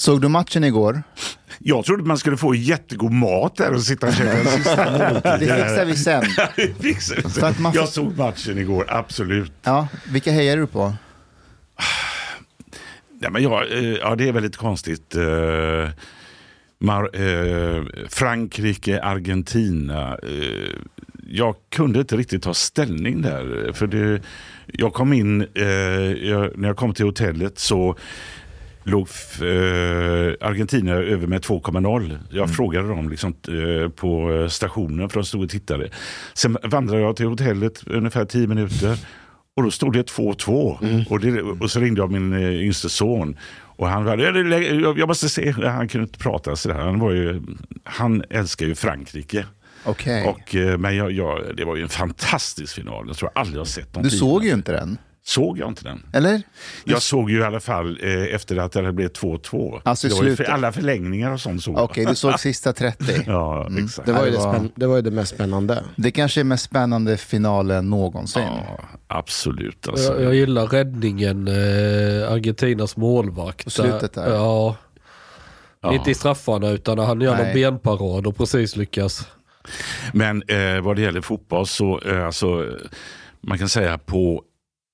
Såg du matchen igår? Jag trodde man skulle få jättegod mat där och sitta och käka en sista måltid. Det fixar vi sen. Det fixar vi sen. man Jag såg matchen igår, absolut. Ja, vilka hejar du på? Ja, men jag, eh, ja, det är väldigt konstigt. Eh, Mar- eh, Frankrike, Argentina. Eh, jag kunde inte riktigt ta ställning där. För det, jag kom in, eh, jag, när jag kom till hotellet så låg eh, Argentina över med 2,0. Jag frågade dem liksom, eh, på stationen för de stod och tittade. Sen vandrade jag till hotellet ungefär 10 minuter och då stod det 2-2. Och, det, och så ringde jag min eh, yngste son. Och han var, "Ja, det- jag jag måste se, han kunde inte prata sådär. Han, var ju, han älskar ju Frankrike. Okej. Och, eh, men jag, jag, det var ju en fantastisk final. Jag tror jag aldrig har sett någon Du såg ju inte den, Såg jag inte den? eller? Jag såg ju i alla fall eh, efter att det hade blivit 2-2. Alltså i det var ju för alla förlängningar och sånt såg. Okej, du såg sista 30. Ja, exakt. Det var, ju det det, var- spänn- det var ju det mest spännande. Det kanske är mest spännande finalen någonsin. Ja, absolut. Alltså. Jag, jag gillar räddningen, eh, Argentinas målvakt. På slutet där. Ja. Ja. Inte i straffarna utan när han gör någon Nej. benparad och precis lyckas. Men eh, vad det gäller fotboll så, eh, alltså, man kan säga på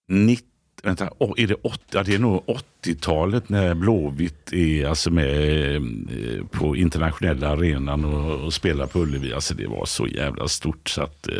90 Vänta, oh, är det, 80, ja, det är nog 80 80-talet när Blåvitt är alltså med eh, på internationella arenan och, och spelar på Ullevi. Alltså det var så jävla stort. Så att, eh,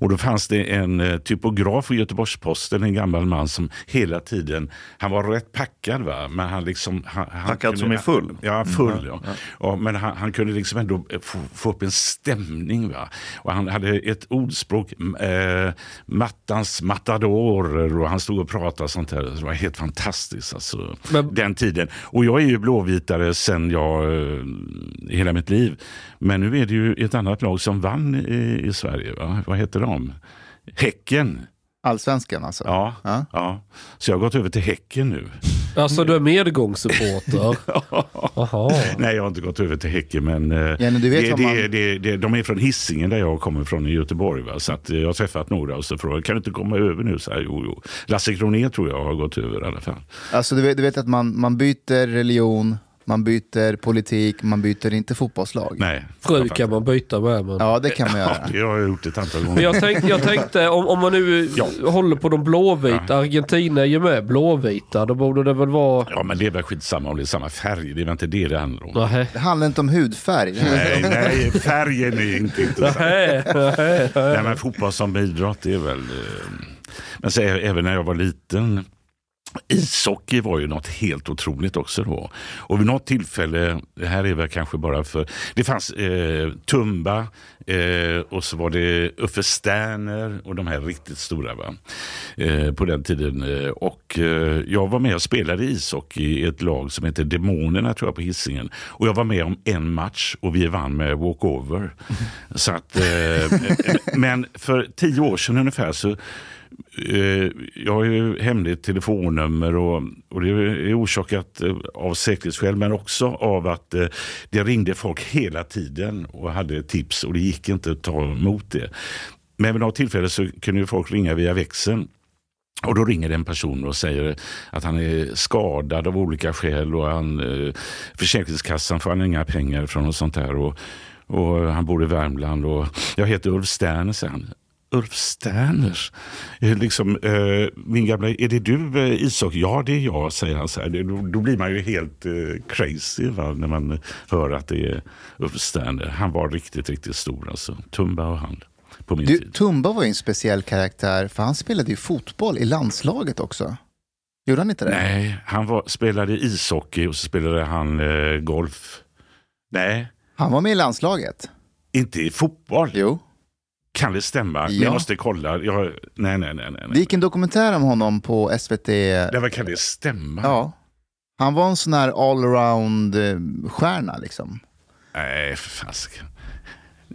och då fanns det en eh, typograf i Göteborgs-Posten, en gammal man som hela tiden, han var rätt packad va, men han liksom... Han, han Packad kunde- som är full? Ja, full ja. ja. men han, han kunde liksom ändå få, få upp en stämning. Va? Och han hade ett ordspråk, eh, mattans matadorer och han stod och pratade sånt där. Det var helt fantastiskt alltså, Men- den tiden. Och jag är ju blåvitare sen jag, eh, hela mitt liv. Men nu är det ju ett annat lag som vann i, i Sverige. Va? Vad heter de? Häcken. Allsvenskan alltså? Ja, Ja. ja. Så jag har gått över till Häcken nu. Alltså du är medgångssupporter. Nej, jag har inte gått över till Häcken, men, eh, Ja, men du vet det, man- det, det, det, de är från Hisingen där jag kommer från i Göteborg. Va? Så att, eh, jag har träffat några och så frågar kan du inte komma över nu? Så här, jo, jo. Lasse Kronér tror jag har gått över i alla fall. Alltså du vet, du vet att man, man byter religion, man byter politik, man byter inte fotbollslag. Nej, Fru kan man byta med. Men... Ja, det kan man Ja, göra. det har jag gjort ett antal Men gånger. jag tänkte, jag tänkte om, om man nu Ja. håller på de blåvita, Argentina är ju med blåvita, då borde det väl vara... Ja, men det är väl skitsamma om det är samma färg. Det är väl inte det det handlar om. Nähä. Det handlar inte om hudfärg. Nej, nej, färgen är inte intressant. Nej, men fotboll som idrott det är väl... Eh, men så, även när jag var liten Ishockey var ju något helt otroligt också då. Och vid något tillfälle, det här är väl kanske bara för, det fanns eh, Tumba eh, och så var det Uffe Sterner och de här riktigt stora va? Eh, på den tiden. Eh, och eh, jag var med och spelade ishockey i ett lag som heter Demonerna tror jag på Hisingen. Och jag var med om en match och vi vann med walkover. Så att, eh, men för tio år sedan ungefär så Eh, jag har ju hemligt telefonnummer och, och det är orsakat eh, av säkerhetsskäl men också av att eh, det ringde folk hela tiden och hade tips och det gick inte att ta emot det. Men vid något tillfälle så kunde folk ringa via växeln. Och då ringer en person och säger att han är skadad av olika skäl och han, eh, Försäkringskassan får han inga pengar från och sånt där. Och, och han bor i Värmland och jag heter Ulf Sterner, säger han. Ulf Sterners. Liksom, eh, min gamla, är det du eh, ishockey? Ja, det är jag, säger han. Så här. Då, då blir man ju helt eh, crazy va? när man hör att det är Ulf Sterner. Han var riktigt, riktigt stor. Alltså. Tumba och han. På min du, tid. Tumba var ju en speciell karaktär, för han spelade ju fotboll i landslaget också. Gjorde han inte det? Nej, han var, spelade ishockey och så spelade han eh, golf. Nej. Han var med i landslaget? Inte i fotboll. Jo. Kan det stämma? Ja. Jag måste kolla. Jag, nej, nej, nej, nej. Det gick en dokumentär om honom på SVT. Nej, kan det stämma? Ja. Han var en sån här allround-stjärna liksom. Nej, för fasiken.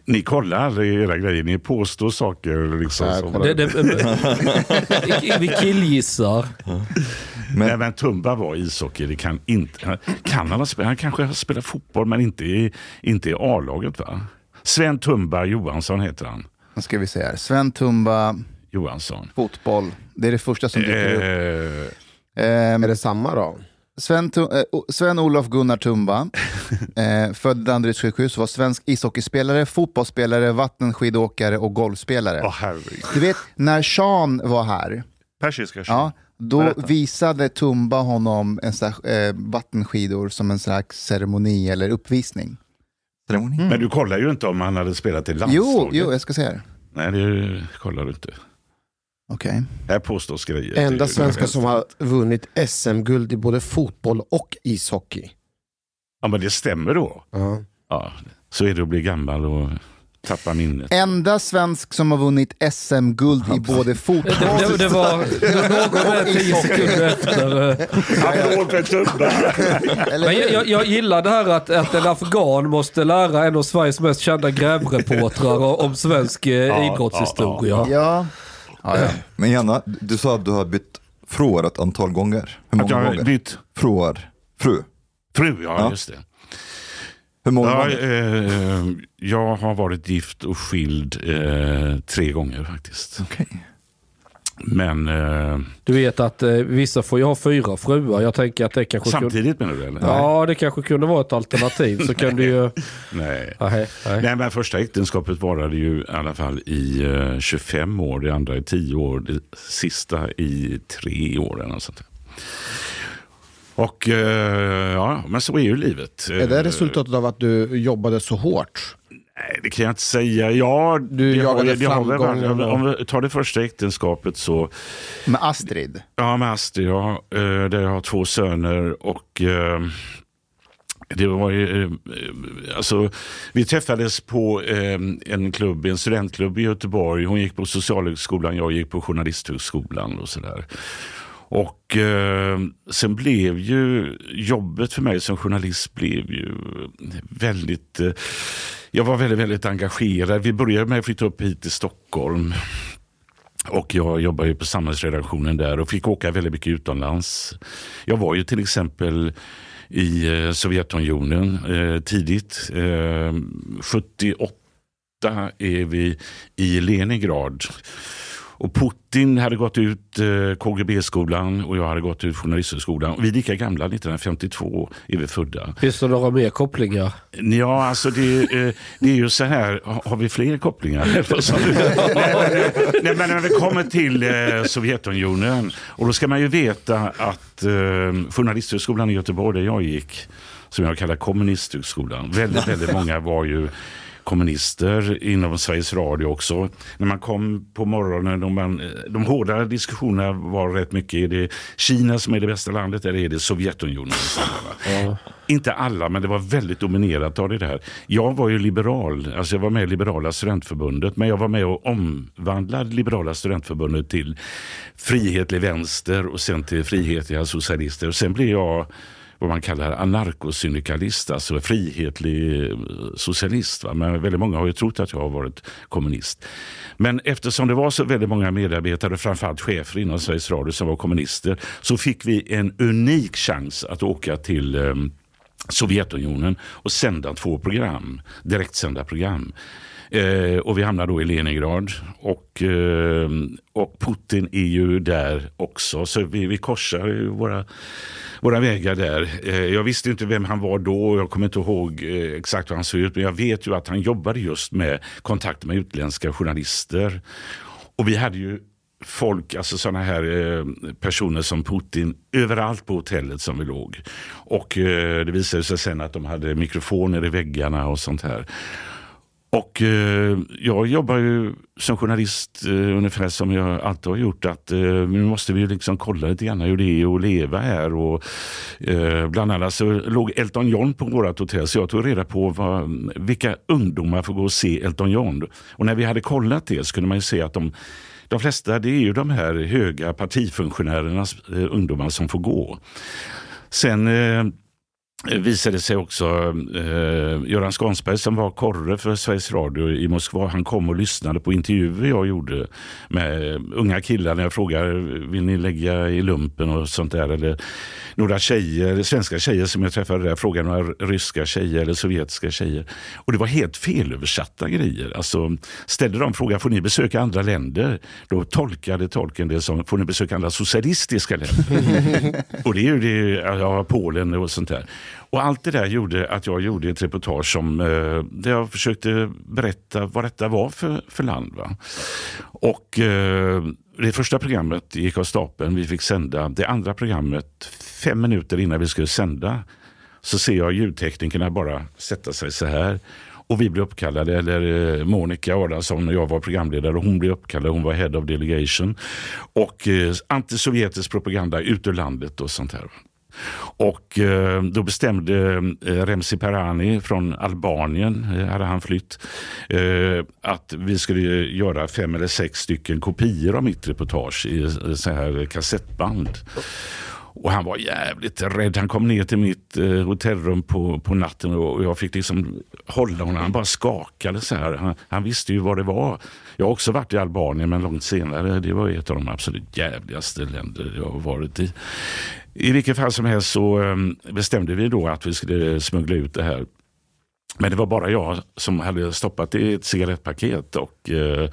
Ni kollar aldrig era grejer, ni påstår saker. Liksom, som... det, det, vi killgissar. Men... Nej, men Tumba var ishockey. Det kan, inte, kan han, ha spelat, han kanske har spelat fotboll men inte i, inte i A-laget va? Sven Tumba Johansson heter han. Nu ska vi se här. Sven Tumba Johansson. Fotboll. Det är det första som dyker upp. Eh, är det samma då? Sven, eh, Sven Olof Gunnar Tumba, eh, född Danderyds sjukhus, var svensk ishockeyspelare, fotbollsspelare, vattenskidåkare och golfspelare. Oh, du vet, när Sean var här, Persiska Sean. Ja, då Berätta. visade Tumba honom en slags, eh, vattenskidor som en slags ceremoni eller uppvisning. Mm. Men du kollar ju inte om han hade spelat i landslaget. Jo, jo jag ska se här. Nej, det kollar du inte. Okej. Okay. Här påstås grejer. Enda svenska som har vunnit SM-guld i både fotboll och ishockey. Ja, men det stämmer då. Uh -huh. Ja, så är det att bli gammal och tappa minnet. Enda svensk som har vunnit SM-guld i både fotboll... Det, det, det var någon där tio sekunder efter. Men jag, jag, jag gillar det här att, att en afghan måste lära en av Sveriges mest kända grävreportrar om svensk eh, idrottshistoria. Ja, ja. ja, ja. Men Janna, du sa att du har bytt fruar ett antal gånger. Hur många att jag gånger? Bytt? Fruar. Fru. Fru, ja, ja. just det. Hur många ja, gånger? Eh, jag har varit gift och skild eh, tre gånger faktiskt. Okay. Men... Eh, du vet att eh, vissa får ju ha fyra fruar. Jag tänker att det kanske... Samtidigt kunde, menar du? Eller? Ja, det kanske kunde vara ett alternativ. Så kan du ju... Nej. Nej, nej. nej, men första äktenskapet varade ju i alla fall i eh, 25 år. Det andra i 10 år. Det sista i tre år. Eller något sånt. Och eh, ja, men så är ju livet. Är det resultatet av att du jobbade så hårt? Nej, det kan jag inte säga. Ja, du det jagade har, det framgång? Har, om vi tar det första äktenskapet så... Med Astrid? Ja, med Astrid. Ja, där jag har två söner och det var ju, alltså, vi träffades på en klubb, en studentklubb i Göteborg. Hon gick på Socialhögskolan, jag gick på Journalisthögskolan och sådär. Och eh, sen blev ju jobbet för mig som journalist blev ju väldigt... Eh, jag var väldigt, väldigt engagerad. Vi började med att flytta upp hit till Stockholm. Och jag jobbade ju på samhällsredaktionen där och fick åka väldigt mycket utomlands. Jag var ju till exempel i eh, Sovjetunionen eh, tidigt. Eh, 78 är vi i Leningrad. Och Putin hade gått ut eh, KGB-skolan och jag hade gått ut Journalisthögskolan. Vi är lika gamla, 1952 är vi födda. Finns det några mer kopplingar? Ja, alltså det, eh, det är ju så här, har vi fler kopplingar? nej, men när vi kommer till eh, Sovjetunionen, och då ska man ju veta att eh, Journalisthögskolan i Göteborg, där jag gick, som jag kallar kommunisthögskolan, väldigt, väldigt många var ju kommunister inom Sveriges Radio också. När man kom på morgonen, de, man, de hårda diskussionerna var rätt mycket, är det Kina som är det bästa landet eller är det Sovjetunionen? Ja. Inte alla, men det var väldigt dominerat av det här. Jag var ju liberal, alltså jag var med i Liberala studentförbundet, men jag var med och omvandlade Liberala studentförbundet till frihetlig vänster och sen till frihetliga socialister. Och sen blev jag vad man kallar anarkosyndikalist, alltså frihetlig eh, socialist. Va? Men väldigt många har ju trott att jag har varit kommunist. Men eftersom det var så väldigt många medarbetare, framförallt chefer inom Sveriges Radio som var kommunister, så fick vi en unik chans att åka till eh, Sovjetunionen och sända två program, direktsända program. Eh, och vi hamnar då i Leningrad och, eh, och Putin är ju där också. Så vi, vi korsar våra, våra vägar där. Eh, jag visste inte vem han var då jag kommer inte ihåg eh, exakt hur han såg ut. Men jag vet ju att han jobbade just med kontakter med utländska journalister. Och vi hade ju folk, alltså sådana här eh, personer som Putin överallt på hotellet som vi låg. Och eh, det visade sig sen att de hade mikrofoner i väggarna och sånt här. Och eh, jag jobbar ju som journalist eh, ungefär som jag alltid har gjort. att eh, Nu måste vi liksom kolla lite grann hur det är att leva här. Och, eh, bland annat så låg Elton John på vårt hotell så jag tog reda på vad, vilka ungdomar får gå och se Elton John. Och när vi hade kollat det så kunde man se att de de flesta det är ju de här höga partifunktionärernas eh, ungdomar som får gå. Sen eh, visade sig också eh, Göran Skansberg som var korre för Sveriges Radio i Moskva. Han kom och lyssnade på intervjuer jag gjorde med unga killar när jag frågade vill ni lägga i lumpen och sånt där. Eller några tjejer, svenska tjejer som jag träffade där frågade några ryska tjejer eller sovjetiska tjejer. Och det var helt felöversatta grejer. Alltså, ställde de frågan får ni besöka andra länder? Då tolkade tolken det som får ni besöka andra socialistiska länder? och det är ju det, ja, Polen och sånt där. Och allt det där gjorde att jag gjorde ett reportage som, eh, där jag försökte berätta vad detta var för, för land. Va? Och eh, det första programmet gick av stapeln, vi fick sända. Det andra programmet, fem minuter innan vi skulle sända, så ser jag ljudteknikerna bara sätta sig så här. Och vi blev uppkallade, eller eh, Monica Adamsson och jag var programledare och hon blev uppkallad, hon var head of delegation. Och eh, antisovjetisk propaganda ut ur landet och sånt här. Och eh, då bestämde eh, Remzi Perani från Albanien, eh, hade han flytt, att vi skulle göra fem eller sex stycken kopior av mitt reportage i så här kassettband. Och han var jävligt rädd. Han kom ner till mitt eh, hotellrum på, på natten och jag fick liksom hålla honom. Han bara skakade så här. Han, han, visste ju vad det var. Jag har också varit i Albanien men långt senare. Det var ett av de absolut jävligaste länder jag har varit i. I vilket fall som helst så ehm, bestämde vi då att vi skulle smuggla ut det här. Men det var bara jag som hade stoppat det i ett cigarettpaket. Och, eh,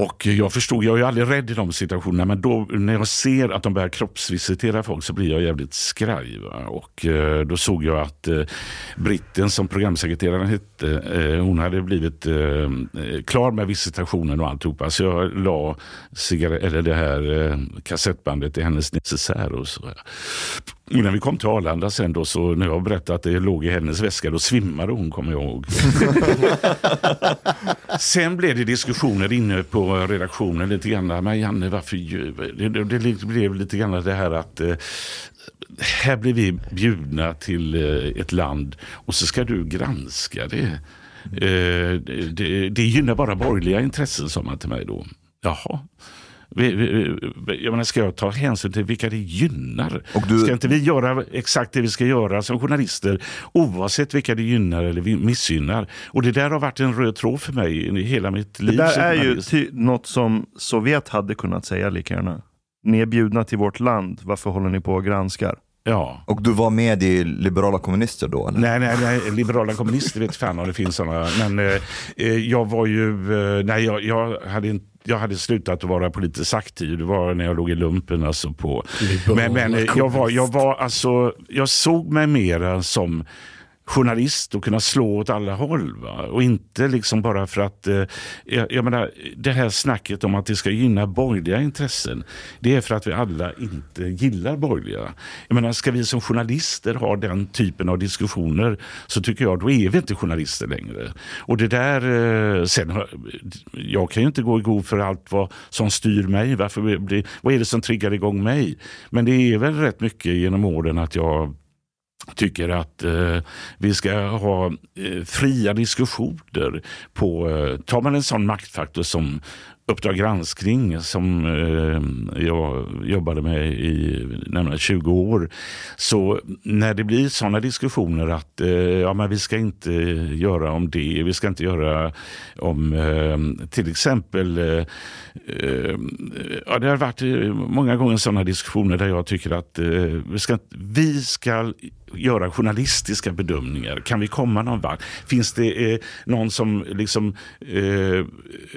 och jag förstod, jag är ju aldrig rädd i de situationerna, men då när jag ser att de börjar kroppsvisitera folk så blir jag jävligt skraj. Va? Och eh, då såg jag att eh, britten som programsekreteraren hette, eh, hon hade blivit eh, eh klar med visitationen och alltihopa. Så jag la eller det här eh, kassettbandet i hennes necessär och så. Innan vi kom till Arlanda sen då, så när jag berättade att det låg i hennes väska, då svimmade hon kommer jag ihåg. sen blev det diskussioner inne på redaktionen lite grann. Men Janne, varför det, det, det blev lite grann det här att eh, här blir vi bjudna till eh, ett land och så ska du granska det. Eh, det, det gynnar bara borgerliga intressen, sa man till mig då. Jaha. Jag menar, ska jag ta hänsyn till vilka det gynnar? Du... Ska inte vi göra exakt det vi ska göra som journalister oavsett vilka det gynnar eller missgynnar? Och det där har varit en röd tråd för mig i hela mitt liv. Det där är ju ty- något som Sovjet hade kunnat säga lika gärna. Ni är bjudna till vårt land, varför håller ni på och granskar? Ja. Och du var med i Liberala Kommunister då? Eller? Nej, nej, nej, Liberala Kommunister vet fan om det finns sådana. Men eh, eh, jag var ju, eh, nej jag, jag hade inte jag hade slutat att vara politiskt aktiv. Det var när jag låg i lumpen. Alltså på. Men, men eh, jag, var, jag, var, alltså, jag såg mig mera som journalist och kunna slå åt alla håll. Va? Och inte liksom bara för att, eh, jag, jag menar, det här snacket om att det ska gynna borgerliga intressen, det är för att vi alla inte gillar borgerliga. Jag menar, ska vi som journalister ha den typen av diskussioner så tycker jag, då är vi inte journalister längre. Och det där, eh, sen, jag kan ju inte gå i god för allt vad som styr mig. Varför vad är det som triggar igång mig? Men det är väl rätt mycket genom åren att jag tycker att eh, vi ska ha eh, fria diskussioner på, eh, tar man en sån maktfaktor som Uppdrag granskning som eh, jag jobbade med i närmare 20 år. Så när det blir sådana diskussioner att eh, ja, men vi ska inte göra om det, vi ska inte göra om eh, till exempel eh, eh ja, det har varit eh, många gånger sådana diskussioner där jag tycker att eh, vi, ska, vi ska göra journalistiska bedömningar. Kan vi komma någon vart? Finns det eh, någon som liksom eh,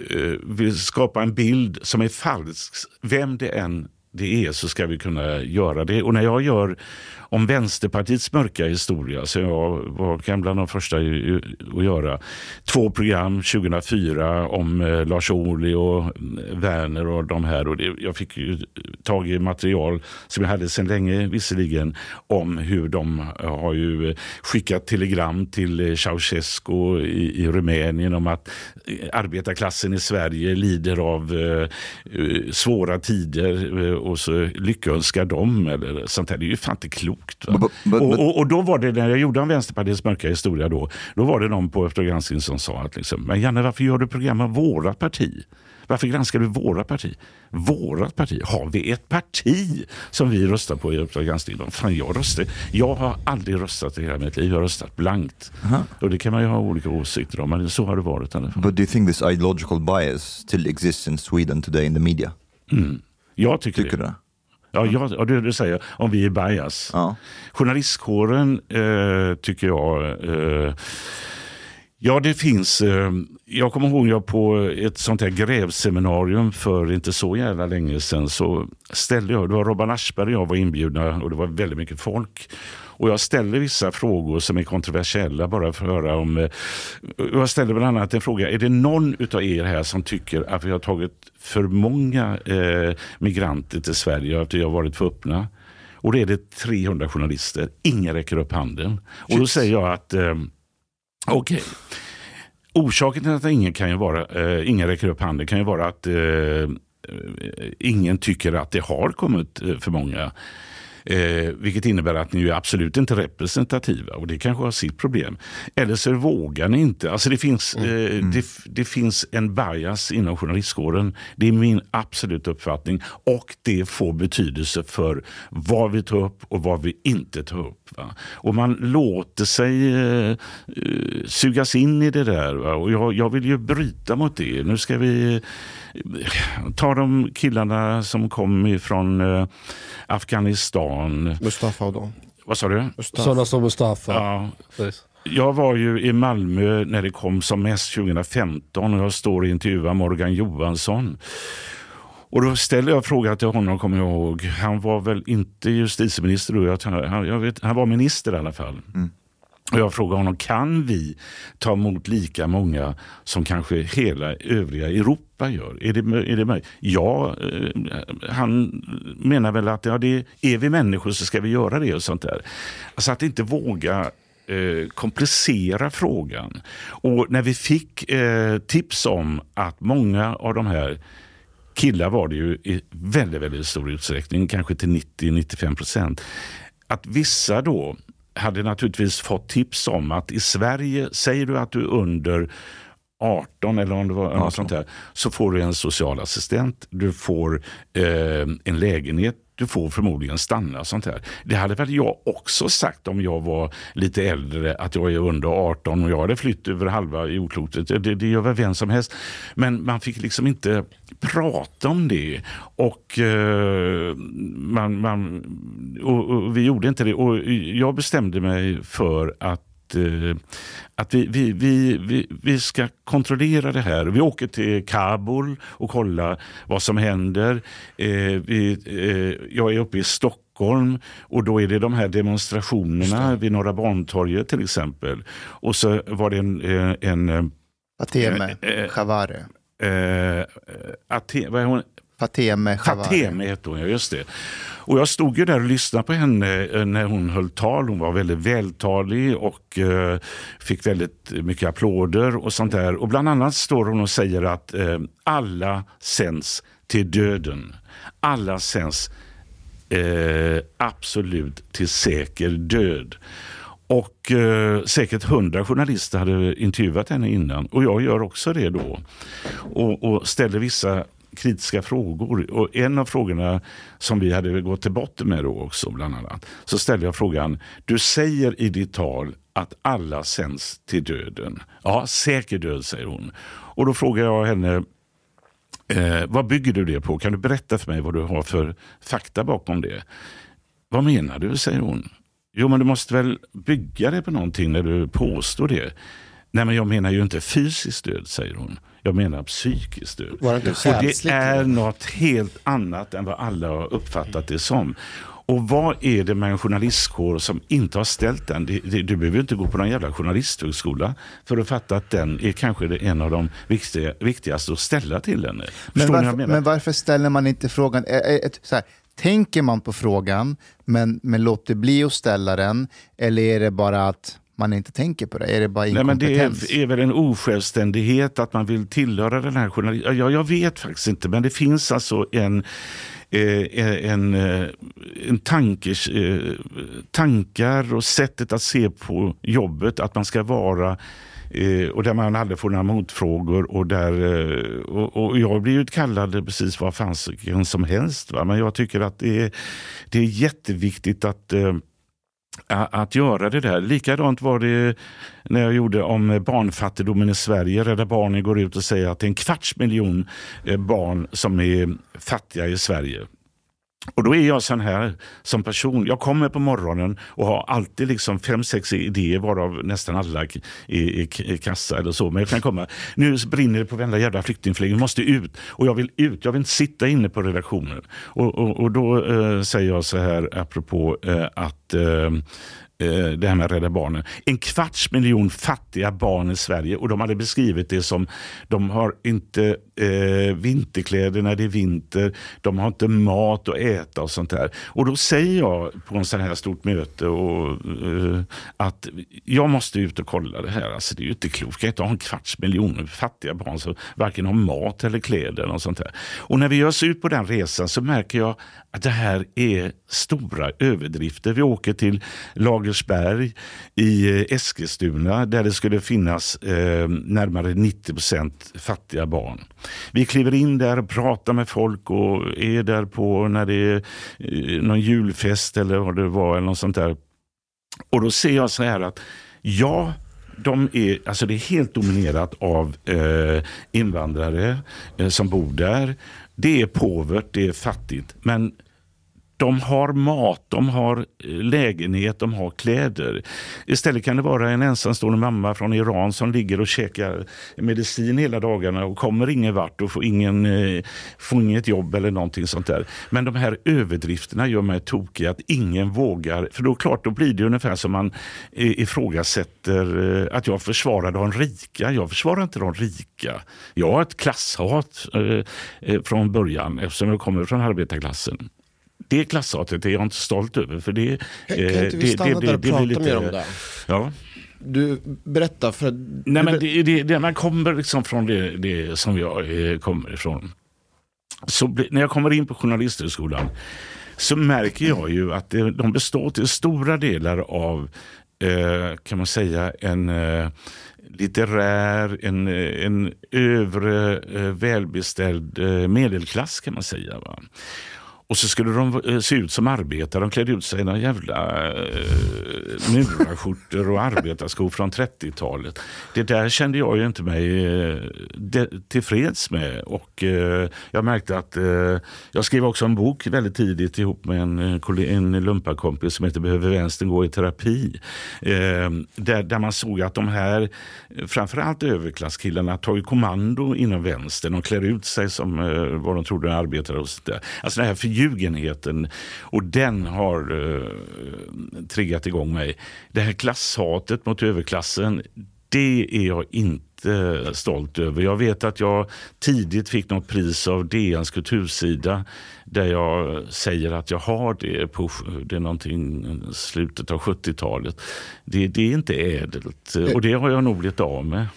eh, vill skapa en bild som är falsk? Vem det än det är så ska vi kunna göra det. Och när jag gör om Vänsterpartiets mörka historia, så jag var kan bland de första att göra två program 2004 om eh, Lars Ohly och eh, Werner och de här. Och det, jag fick ju tag i material som jag hade sedan länge visserligen om hur de har ju eh, skickat telegram till Ceausescu i, i Rumänien om att arbetarklassen i Sverige lider av eh, svåra tider och så lyckönskar dem eller sånt här. Det är ju fan inte klokt. Va? But- but- och, och, och då var det när jag gjorde om Vänsterpartiets mörka historia då, då var det någon på Uppdrag granskning som sa att liksom, men Janne varför gör du program om vårat parti? Varför granskar du våra parti? Vårat parti? Har vi ett parti som vi röstar på i Uppdrag granskning? Fan, jag, röstar, jag har aldrig röstat i hela mitt liv. Jag har röstat blankt. Och det kan man ju ha olika åsikter om, men så har det varit i alla fall. But do you think this ideological bias still exists in Sweden today in the media? Jag tycker, Tycker det. du? Ja, jag, ja, det du säger, om vi är bias. Ja. Journalistkåren eh, tycker jag... Eh, ja, det finns... Eh, jag kommer ihåg jag på ett sånt här grävseminarium för inte så jävla länge sedan så ställde jag, det var Robban Aschberg och jag var inbjudna och det var väldigt mycket folk. Och jag ställde vissa frågor som är kontroversiella bara för att höra om... eh, Jag ställde bland annat en fråga, är det någon utav er här som tycker att vi har tagit för många eh, migranter till Sverige och att vi har varit för öppna? Och då är det 300 journalister, ingen räcker upp handen. Och då säger jag att eh, okej, orsaken till att ingen, kan ju vara, eh, ingen räcker upp handen kan ju vara att eh, eh, ingen tycker att det har kommit eh, för många. Eh, vilket innebär att ni är absolut inte representativa och det kanske har sitt problem. Eller så vågar ni inte. Alltså det, finns, eh, det, det finns en bias inom journalistkåren. Det är min absoluta uppfattning och det får betydelse för vad vi tar upp och vad vi inte tar upp. Va? Och man låter sig eh, eh, sugas in i det där. Va? Och jag, jag vill ju bryta mot det. Nu ska vi eh, ta de killarna som kom ifrån eh, Afghanistan. Mustafa och dem. Vad sa du? Sådana som Mustafa. Ja. Precis. Jag var ju i Malmö när det kom som mest 2015 och jag står och intervjuar Morgan Johansson. Och då ställer jag frågan till honom, kommer jag ihåg. Han var väl inte justitieminister då, jag, han, jag vet, han var minister i alla fall. Och jag frågade honom, kan vi ta emot lika många som kanske hela övriga Europa gör? Är det, är det möjligt? Ja, eh, han menar väl att ja, det, är vi människor så ska vi göra det och sånt där. Alltså att inte våga eh, komplicera frågan. Och när vi fick eh, tips om att många av de här killar var det ju i väldigt, väldigt stor utsträckning, kanske till 90-95 procent. Att vissa då hade naturligtvis fått tips om att i Sverige, säger du att du är under 18 eller om det var något sånt där, så får du en socialassistent, du får eh, en lägenhet, du får förmodligen stanna. sånt här. Det hade väl jag också sagt om jag var lite äldre, att jag är under 18 och jag hade flytt över halva jordklotet. Det, det gör väl vem som helst. Men man fick liksom inte prata om det. Och, eh, man, man, och, och vi gjorde inte det. Och jag bestämde mig för att eh, att vi, vi, vi, vi, ska kontrollera det här. Vi åker till Kabul och kollar vad som händer. Eh, vi, eh, jag är uppe i Stockholm och då är det de här demonstrationerna vid Norra Bantorget till exempel. Och så var det en, en, eh, Chavare. eh, Ate, vad är hon? Fateme Shavari. Fateme hette hon, ja just det. Och jag stod ju där och lyssnade på henne eh, när hon höll tal. Hon var väldigt vältalig och eh, fick väldigt mycket applåder och sånt där. Och bland annat står hon och säger att eh, alla sänds till döden. Alla sänds eh, absolut till säker död. Och eh, säkert hundra journalister hade intervjuat henne innan och jag gör också det då. Och, och ställer vissa kritiska frågor. Och en av frågorna som vi hade gått till botten med då också bland annat. Så ställde jag frågan, du säger i ditt tal att alla sänds till döden. Ja, säker död säger hon. Och då frågar jag henne, Eh, vad bygger du det på? Kan du berätta för mig vad du har för fakta bakom det? Vad menar du, säger hon. Jo, men du måste väl bygga det på någonting när du påstår det. Nej, men jag menar ju inte fysisk död, säger hon. Jag menar psykisk död. Var det inte Och det är något helt annat än vad alla har uppfattat det som. Och vad är det med en journalistkår som inte har ställt den? Du behöver inte gå på någon jävla journalisthögskola för att fatta att den är kanske en av de viktiga, viktigaste att ställa till henne. Men varför, men varför ställer man inte frågan? Så här, tänker man på frågan, men, men låter bli att ställa den? Eller är det bara att man inte tänker på det? Är det bara Nej, men det inkompetens? är, är väl en osjälvständighet att man vill tillhöra den här journalisten. Ja, jag vet faktiskt inte, men det finns alltså en, eh, en, eh, en tankers, eh, tankar och sättet att se på jobbet, att man ska vara eh, och där man aldrig får några motfrågor. Och, där, eh, och, och jag blivit kallad precis vad fasiken som helst. Va? Men jag tycker att det är, det är jätteviktigt att eh, att göra det där. Likadant var det när jag gjorde om barnfattigdomen i Sverige. Rädda Barnen går ut och säger att det är en kvarts miljon eh, barn som är fattiga i Sverige. Och då är jag sån här som person. Jag kommer på morgonen och har alltid liksom fem, sex idéer varav nästan alla i, i, i kassa eller så. Men jag kan komma. Nu brinner det på varenda jävla flyktingförläggning. Vi måste ut. Och jag vill ut. Jag vill inte sitta inne på redaktionen. Och, och, och då eh, säger jag så här apropå eh, att eh, Eh, det här med Rädda Barnen. En kvarts miljon fattiga barn i Sverige och de hade beskrivit det som de har inte eh, vinterkläder när det är vinter, de har inte mat att äta och sånt där. Och då säger jag på en sån här stort möte och, eh, att jag måste ut och kolla det här. Alltså, det är ju inte klokt. Jag kan inte ha en kvarts miljon fattiga barn som varken har mat eller kläder. Och sånt där. Och när vi ger oss ut på den resan så märker jag att det här är stora överdrifter. Vi åker till lager Lagersberg i eh, Eskilstuna där det skulle finnas eh, närmare 90 procent fattiga barn. Vi kliver in där och pratar med folk och är där på när det är eh, någon julfest eller vad det var eller något sånt där. Och då ser jag så här att ja, de är, alltså det är helt dominerat av eh, invandrare eh, som bor där. Det är påvert, det är fattigt. Men de har mat, de har eh, lägenhet, de har kläder. Istället kan det vara en ensamstående mamma från Iran som ligger och käkar medicin hela dagarna och kommer ingen vart och får, ingen, eh, får inget jobb eller någonting sånt där. Men de här överdrifterna gör mig tokig att ingen vågar. För då klart, då blir det ungefär som man eh, ifrågasätter att jag försvarar de rika. Jag försvarar inte de rika. Jag har ett klasshat från början eftersom jag kommer från arbetarklassen. Det klasshatet är jag inte stolt över. För det, Kan eh, inte vi stanna där och prata mer om det? Ja. Du, berätta. För, Nej, men det, det, det, kommer liksom från det, det som jag eh, kommer ifrån. Så när jag kommer in på Journalisthögskolan så märker jag ju att det, de består till stora delar av, eh, kan man säga, en eh, litterär, en, eh, en övre eh, välbeställd eh, medelklass kan man säga. Va? Och så skulle de eh, se ut som arbetare. De klädde ut sig i några jävla eh, murarskjortor och arbetarskor från 30-talet. Det där kände jag ju inte mig eh, de, tillfreds med. Och eh, jag märkte att eh, jag skrev också en bok väldigt tidigt ihop med en, eh, en lumparkompis som heter Behöver vänstern gå i terapi? Eh, där, där man såg att de här, framförallt överklasskillarna, tar ju kommando inom vänstern. De klär ut sig som vad de trodde arbetare och sånt där. Alltså den här förljugenheten. Och den har eh, triggat igång mig. Det här klasshatet mot överklassen, det är jag inte stolt över. Jag vet att jag tidigt fick något pris av DNs kultursida där jag säger att jag har det på det är någonting slutet av 70-talet. Det, det är inte ädelt och det har jag nog blivit av med.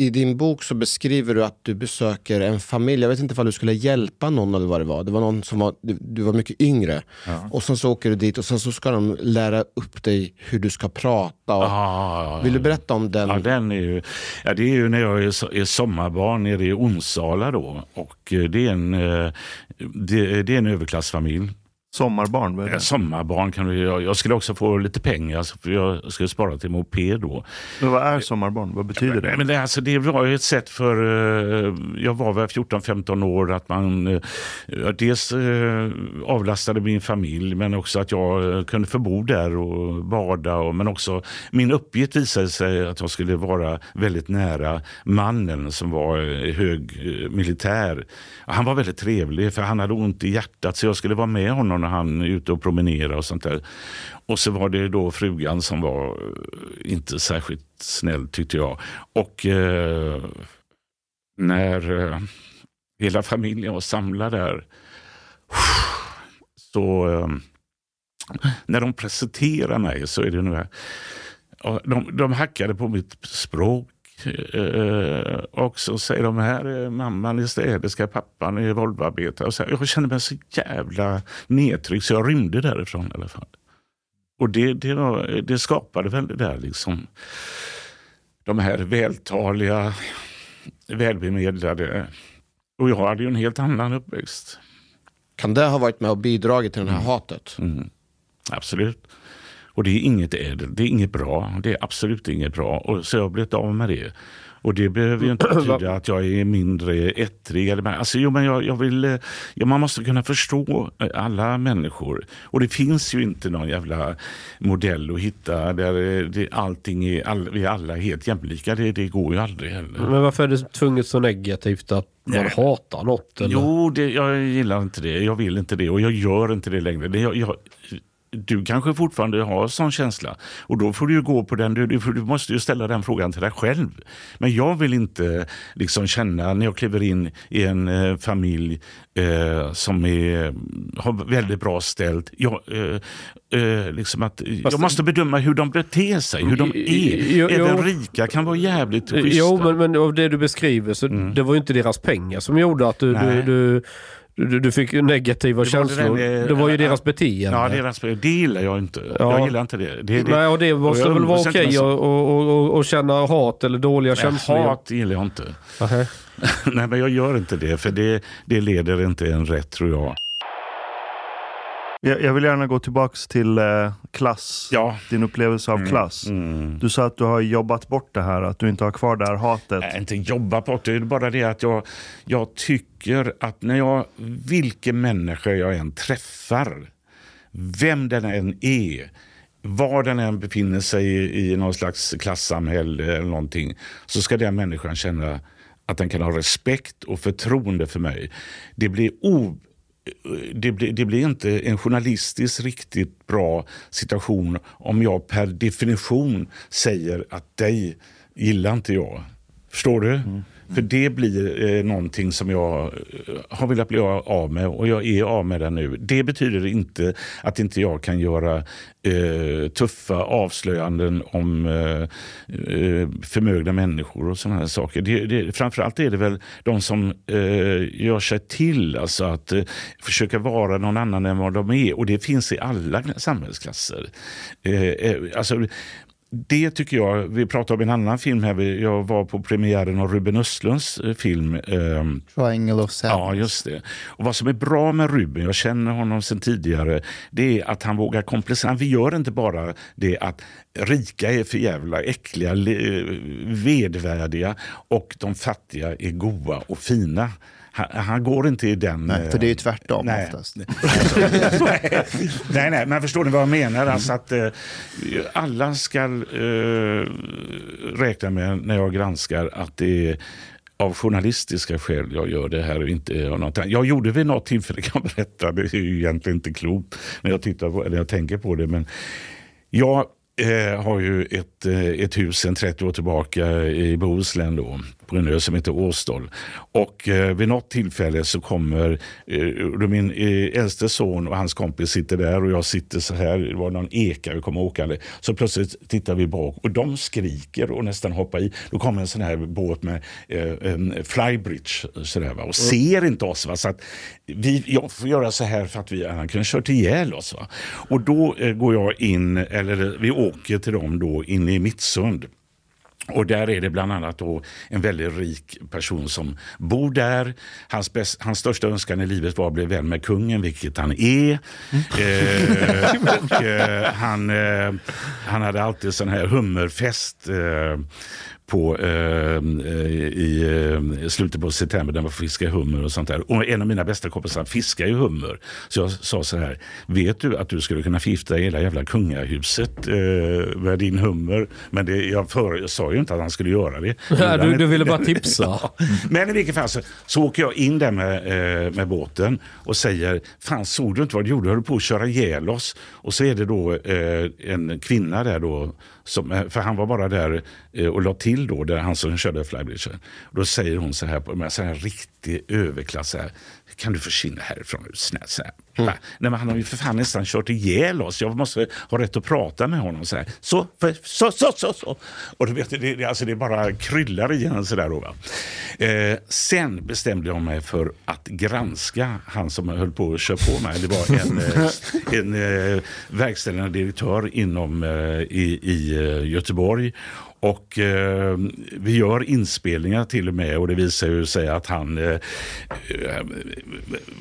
I din bok så beskriver du att du besöker en familj. Jag vet inte om du skulle hjälpa någon eller vad det var. Det var någon som var, du, du var mycket yngre. Och sen så åker du dit och sen så ska de lära upp dig hur du ska prata. Och, Ah, Vill du berätta om den? Ja, den är ju, ja, det är ju när jag är, är sommarbarn nere i Onsala då. Och eh, det är en, eh, det, det är en överklassfamilj. Sommarbarn, vad är det? Sommarbarn kan du, jag, jag skulle också få lite pengar för jag skulle spara till moped då. Men vad är sommarbarn? Vad betyder det? Men det, alltså, det var ett sätt för, eh, jag var väl 14-15 år, att man eh, dels eh, avlastade min familj men också att jag kunde få bo där och bada. Och, men också min uppgift visade sig att jag skulle vara väldigt nära mannen som var hög militär. Han var väldigt trevlig för han hade ont i hjärtat så jag skulle vara med honom när han är ute och promenerar och sånt där. Och så var det då frugan som var eh, inte särskilt snäll tyckte jag. Och eh, när eh, hela familjen var samlad där så eh, när de presenterar mig så är det nu här. De, de hackade på mitt språk eh, Och så säger de här är mamman är städerska, pappan är Volvoarbetare. Och så här, Jag kände mig så jävla nedtryckt så jag rymde därifrån i alla fall. Och det, det, var, det skapade väl det där liksom. De här vältaliga, välbemedlade. Och jag hade ju en helt annan uppväxt. Kan det ha varit med och bidragit till det här hatet? Mm. Absolut. Och det är inget ädelt, det är inget bra. Det är absolut inget bra. Och så jag har blivit av med det. Och det behöver ju inte betyda att jag är mindre ettrig. Eller, alltså, jo, men jag, jag vill, eh, ja, man måste kunna förstå eh, alla människor. Och det finns ju inte någon jävla modell att hitta där eh, det, allting är, all, vi är alla helt jämlika. Det, det går ju aldrig heller. Men varför är det tvunget så negativt att man Nej. hatar något? Eller? Jo, det, jag gillar inte det. Jag vill inte det och jag gör inte det längre. Det, jag, jag, du kanske fortfarande har sån känsla och då får du gå på den. Du, du, måste ju ställa den frågan till dig själv. Men jag vill inte liksom känna när jag kliver in i en eh, familj eh, som är, har väldigt bra ställt. Jag, eh, eh, liksom att, jag måste bedöma hur de beter sig, hur de är. Jo, Även jo. rika kan vara jävligt schyssta. Jo, men, men av det du beskriver så Mm. det var ju inte deras pengar som gjorde att du, du, du, du, du fick negativa Det var det känslor. där Det, var ju deras beteende. Ja, deras, det gillar jag inte. Ja. Jag gillar inte det. det, det Nej, och det måste jag väl vara okej med att och, och, och känna hat eller dåliga Nej, känslor? Hat gillar jag inte. Nähä. Nej, men jag gör inte det, för det, det leder inte en rätt tror jag. Jag, jag vill gärna gå tillbaks till eh, klass. Ja. Din upplevelse av klass. Mm. Du sa att du har jobbat bort det här, att du inte har kvar det här hatet. Nej, inte jobba på det. Det är bara det att jag, jag tycker att när jag, vilken människa jag än träffar, vem den än är, var den än befinner sig i, i någon slags klassamhälle eller någonting, så ska den människan känna att den kan ha respekt och förtroende för mig. Det blir o det blir, det blir inte en journalistiskt riktigt bra situation om jag per definition säger att dig gillar inte jag. Förstår du? Mm. För det blir eh, någonting som jag eh, har velat bli av med och jag är av med det nu. Det betyder inte att inte jag kan göra eh, tuffa avslöjanden om eh, eh, förmögna människor och sådana här saker. Det, det, framförallt är det väl de som eh, gör sig till, alltså att eh, försöka vara någon annan än vad de är. Och det finns i alla samhällsklasser. Eh, eh, alltså, det tycker jag, vi pratade om en annan film här, Vi- jag var på premiären av Ruben Östlunds eh, film. ehm, Triangle of Sadness. Ja, just det. Och vad som är bra med Ruben, jag känner honom sedan tidigare, det är att han vågar komplicera. Han gör inte bara det att rika är för jävla äckliga, le- vedvärdiga och de fattiga är goa och fina. Han, han går inte i den... Nej, för det är ju eh, tvärtom nej. oftast. nej, nej, men förstår ni vad jag menar? Alltså att eh, alla ska eh, räkna med när jag granskar att det är av journalistiska skäl jag gör det här inte av något annat. Jag gjorde vid något tillfälle, kan jag berätta, det är ju egentligen inte klokt när jag, tittar på, eller jag tänker på det, men jag eh, har ju ett, eh, ett hus sedan 30 år tillbaka i Bohuslän då, på en ö som heter Åstol. Och eh, vid något tillfälle så kommer eh, min eh, äldste son och hans kompis sitter där och jag sitter så här, det var någon eka vi kommer åkande. Så plötsligt tittar vi bak och de skriker och nästan hoppar i. Då kommer en sån här båt med eh, flybridge så där, va? och ser inte oss. Va? Så att vi, jag får göra så här för att vi han kunde kört ihjäl oss. Va? Och då eh, går jag in, eller vi åker till dem då in i Mittsund. Och där är det bland annat då en väldigt rik person som bor där. Hans, bäst, hans största önskan i livet var att bli vän med kungen, vilket han är. Eh, och, eh, han, eh, han hade alltid sån här hummerfest eh, på, eh, i eh, slutet på september där man får fiska hummer och sånt där. Och en av mina bästa kompisar fiskar ju hummer. Så jag sa så här, vet du att du skulle kunna förgifta hela jävla kungahuset eh, med din hummer? Men det, jag, för, jag sa ju inte att han skulle göra det. Ja, du, du ville bara tipsa. Ja. Men i vilket fall så, så åker jag in där med, eh, med båten och säger, fan såg du inte vad du gjorde? Du höll på att köra ihjäl oss. Och så är det då eh, en kvinna där då, som, eh, för han var bara där eh, och la till då, där han som körde Flybridge. Då säger hon så här, med så här riktig överklass, så här, kan du försvinna härifrån? Så här. Va? Nej, men han har ju för fan nästan kört ihjäl oss. Jag måste ha rätt att prata med honom. Så, här. så, för, så, så, så, så. Och du vet, det, det, alltså det bara kryllar i honom sådär. Då, va? Eh, sen bestämde jag mig för att granska han som höll på att köra på mig. Det var en, eh, en eh, verkställande direktör inom, eh, i, i Göteborg. Och eh, vi gör inspelningar till och med och det visar ju sig att han, eh, eh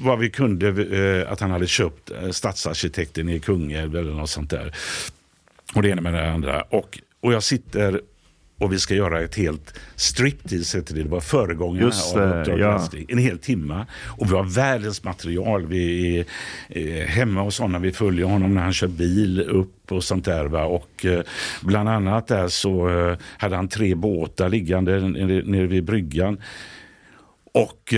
vad vi kunde, eh, att han hade köpt eh, stadsarkitekten i Kungälv eller något sånt där. Och det ena med det andra. Och, och jag sitter och vi ska göra ett helt striptease, heter det. det var föregångarna Just av det, Uppdrag ja. En hel timme. Och vi har världens material. Vi är eh, hemma hos honom, vi följer honom när han kör bil upp och sånt där. Va? Och eh, bland annat där så eh, hade han tre båtar liggande nere, vid bryggan. Och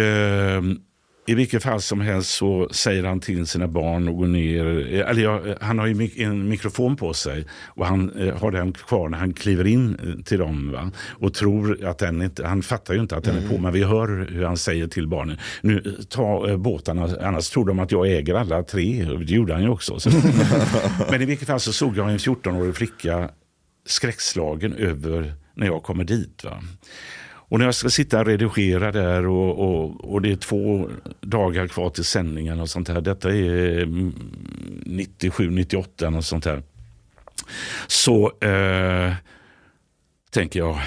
i vilket fall som helst så säger han till sina barn att gå ner. eh, Eller ja, han har ju en mikrofon på sig och han eh, har den kvar när han kliver in eh, till dem. Va? Och tror att den inte, han fattar ju inte att den är på men vi hör hur han säger till barnen. Nu eh, ta eh, båtarna, annars tror de att jag äger alla tre. Och Det gjorde han ju också. Så. men i vilket fall så såg jag en 14-årig flicka skräckslagen över när jag kommer dit. Va? Och när jag ska sitta och redigera där och, och, och det är två dagar kvar till sändningen och sånt här. Detta är 97, 98 och sånt här. Så eh, tänker jag.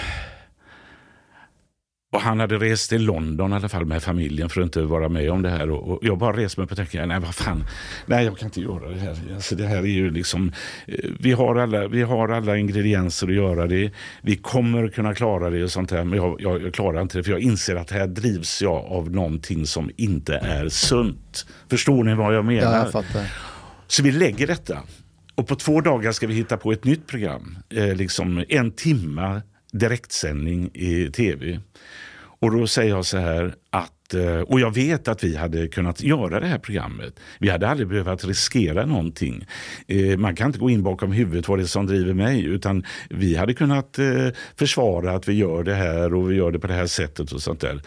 Och han hade rest till London i alla fall med familjen för att inte vara med om det här. Och, jag bara reste mig upp och tänkte, nej vad fan, nej jag kan inte göra det här. Alltså, det här är ju liksom, eh, vi har, alla, vi har alla ingredienser att göra det. Vi kommer kunna klara det och sånt här. Men jag, jag, jag klarar inte det för jag inser att här drivs jag av någonting som inte är sunt. Förstår ni vad jag menar? Ja, jag fattar. Så vi lägger detta. Och på två dagar ska vi hitta på ett nytt program. Eh, liksom en timma direktsändning i tv. Och då säger jag så här att, eh, och jag vet att vi hade kunnat göra det här programmet. Vi hade aldrig behövt riskera någonting. Eh, man kan inte gå in bakom huvudet vad det är som driver mig. Utan vi hade kunnat eh, försvara att vi gör det här och vi gör det på det här sättet och sånt där.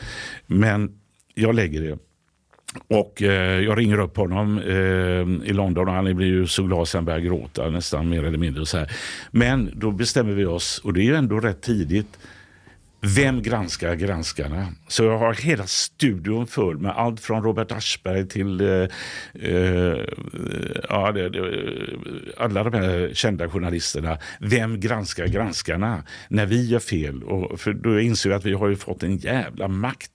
Men jag lägger det. Och eh, jag ringer upp honom eh, i London och han blir ju så glad så han börjar gråta nästan mer eller mindre. Och så här. Men då bestämmer vi oss, och det är ju ändå rätt tidigt. Vem granskar granskarna? Så jag har hela studion full med allt från Robert Aschberg till eh, eh, ja, det, det, alla de här kända journalisterna. Vem granskar granskarna när vi gör fel? Och för då inser jag att vi har ju fått en jävla makt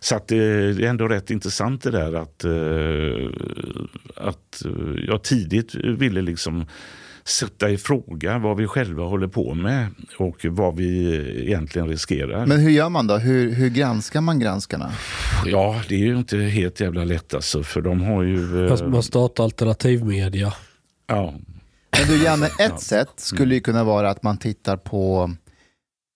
så att det, det är ändå rätt intressant det där att, eh, att eh, jag tidigt ville liksom sätta i fråga vad vi själva håller på med och vad vi egentligen riskerar. Men hur gör man då? Hur, hur granskar man granskarna? Ja, det är ju inte helt jävla lätt alltså, för de har ju... eh, Man startar alternativmedia. Ja, Men du Janne, ett sätt skulle ju kunna vara att man tittar på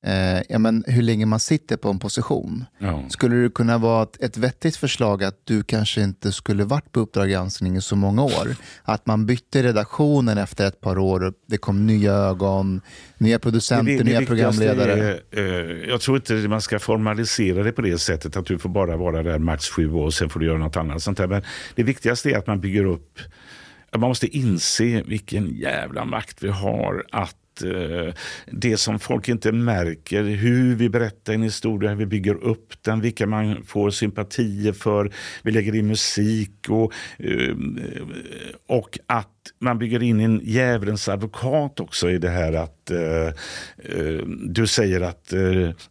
eh, ja, men hur länge man sitter på en position. ja. Skulle det kunna vara ett, ett vettigt förslag att du kanske inte skulle varit på Uppdrag granskning i så många år? Att man bytte redaktionen efter ett par år, och det kom nya ögon, nya producenter, nya viktigaste programledare. Är, eh, jag tror inte man ska formalisera det på det sättet att du får bara vara där max sju år och sen får du göra något annat. Sånt där. Men det viktigaste är att man bygger upp, man måste inse vilken jävla makt vi har att Eh, det som folk inte märker, hur vi berättar en historia, hur vi bygger upp den, vilka man får sympatier för. Vi lägger in musik och, eh, och att man bygger in en djävulens advokat också i det här att eh, du säger att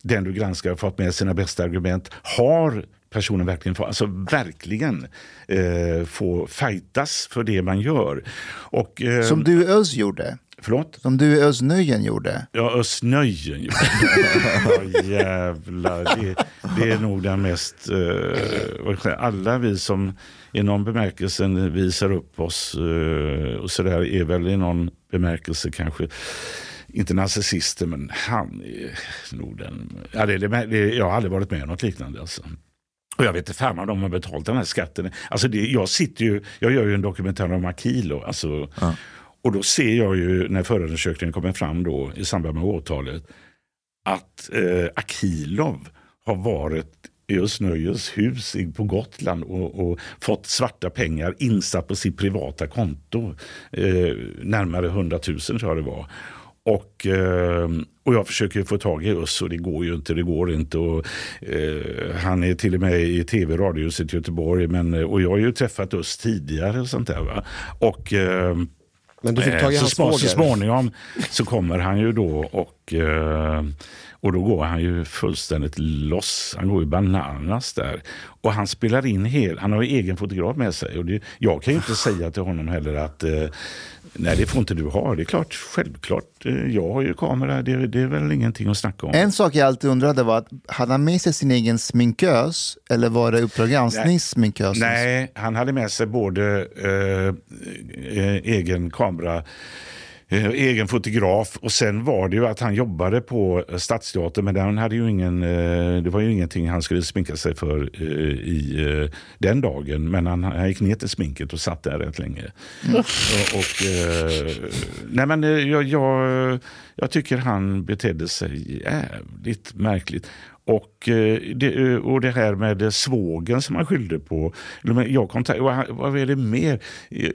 den du granskar har fått med sina bästa argument. Har personen verkligen få, alltså verkligen eh, få fightas för det man gör. Och, eh, Som du Öz gjorde. Förlåt? Som du Öz Nöjen gjorde. Ja, Östnöjen. ju. ja, jävlar. Det, det är nog den mest... eh, alla vi som i någon bemärkelse visar upp oss eh, och så där är väl i någon bemärkelse kanske inte narcissister, men han är nog den... Ja, det, det, jag har aldrig varit med om något liknande. Alltså. Och jag vet inte fan om de har betalt den här skatten. Alltså det, jag, sitter ju, jag gör ju en dokumentär om Akilo. Alltså, Och då ser jag ju när förundersökningen kommer fram då, i samband med åtalet att eh, Akilov har varit i Östnöjes hus på Gotland och, och fått svarta pengar insatt på sitt privata konto. Eh, närmare 100 000 tror jag det var. Och, eh, och jag försöker få tag i Öss och det går ju inte. Det går inte. Och, eh, han är till och med i tv radiohuset i Göteborg. Men, och jag har ju träffat Öss tidigare och sånt där. Va? Och, eh, Men du fick tag i Eh, hans så småningom så kommer han ju då och, eh, och då går han ju fullständigt loss. Han går ju bananas där. Och han spelar in hel, han har ju egen fotograf med sig. Och det, jag kan ju inte säga till honom heller att eh, nej det får inte du ha. Det är klart, självklart. Eh, jag har ju kamera, det, det är väl ingenting att snacka om. En sak jag alltid undrade var, att hade han med sig sin egen sminkös eller var det Uppdrag gransknings? Nej, han hade med sig både eh, eh, egen kamera, egen fotograf och sen var det ju att han jobbade på eh, Stadsteatern men han hade ju ingen, eh, det var ju ingenting han skulle sminka sig för eh, i eh, den dagen. Men han, han gick ner till sminket och satt där rätt länge. Och, och, eh, nej men eh, jag, jag, jag tycker han betedde sig jävligt märkligt. Och, eh, det, eh, och det här med svågen som han skyllde på. Jag vad, är det mer?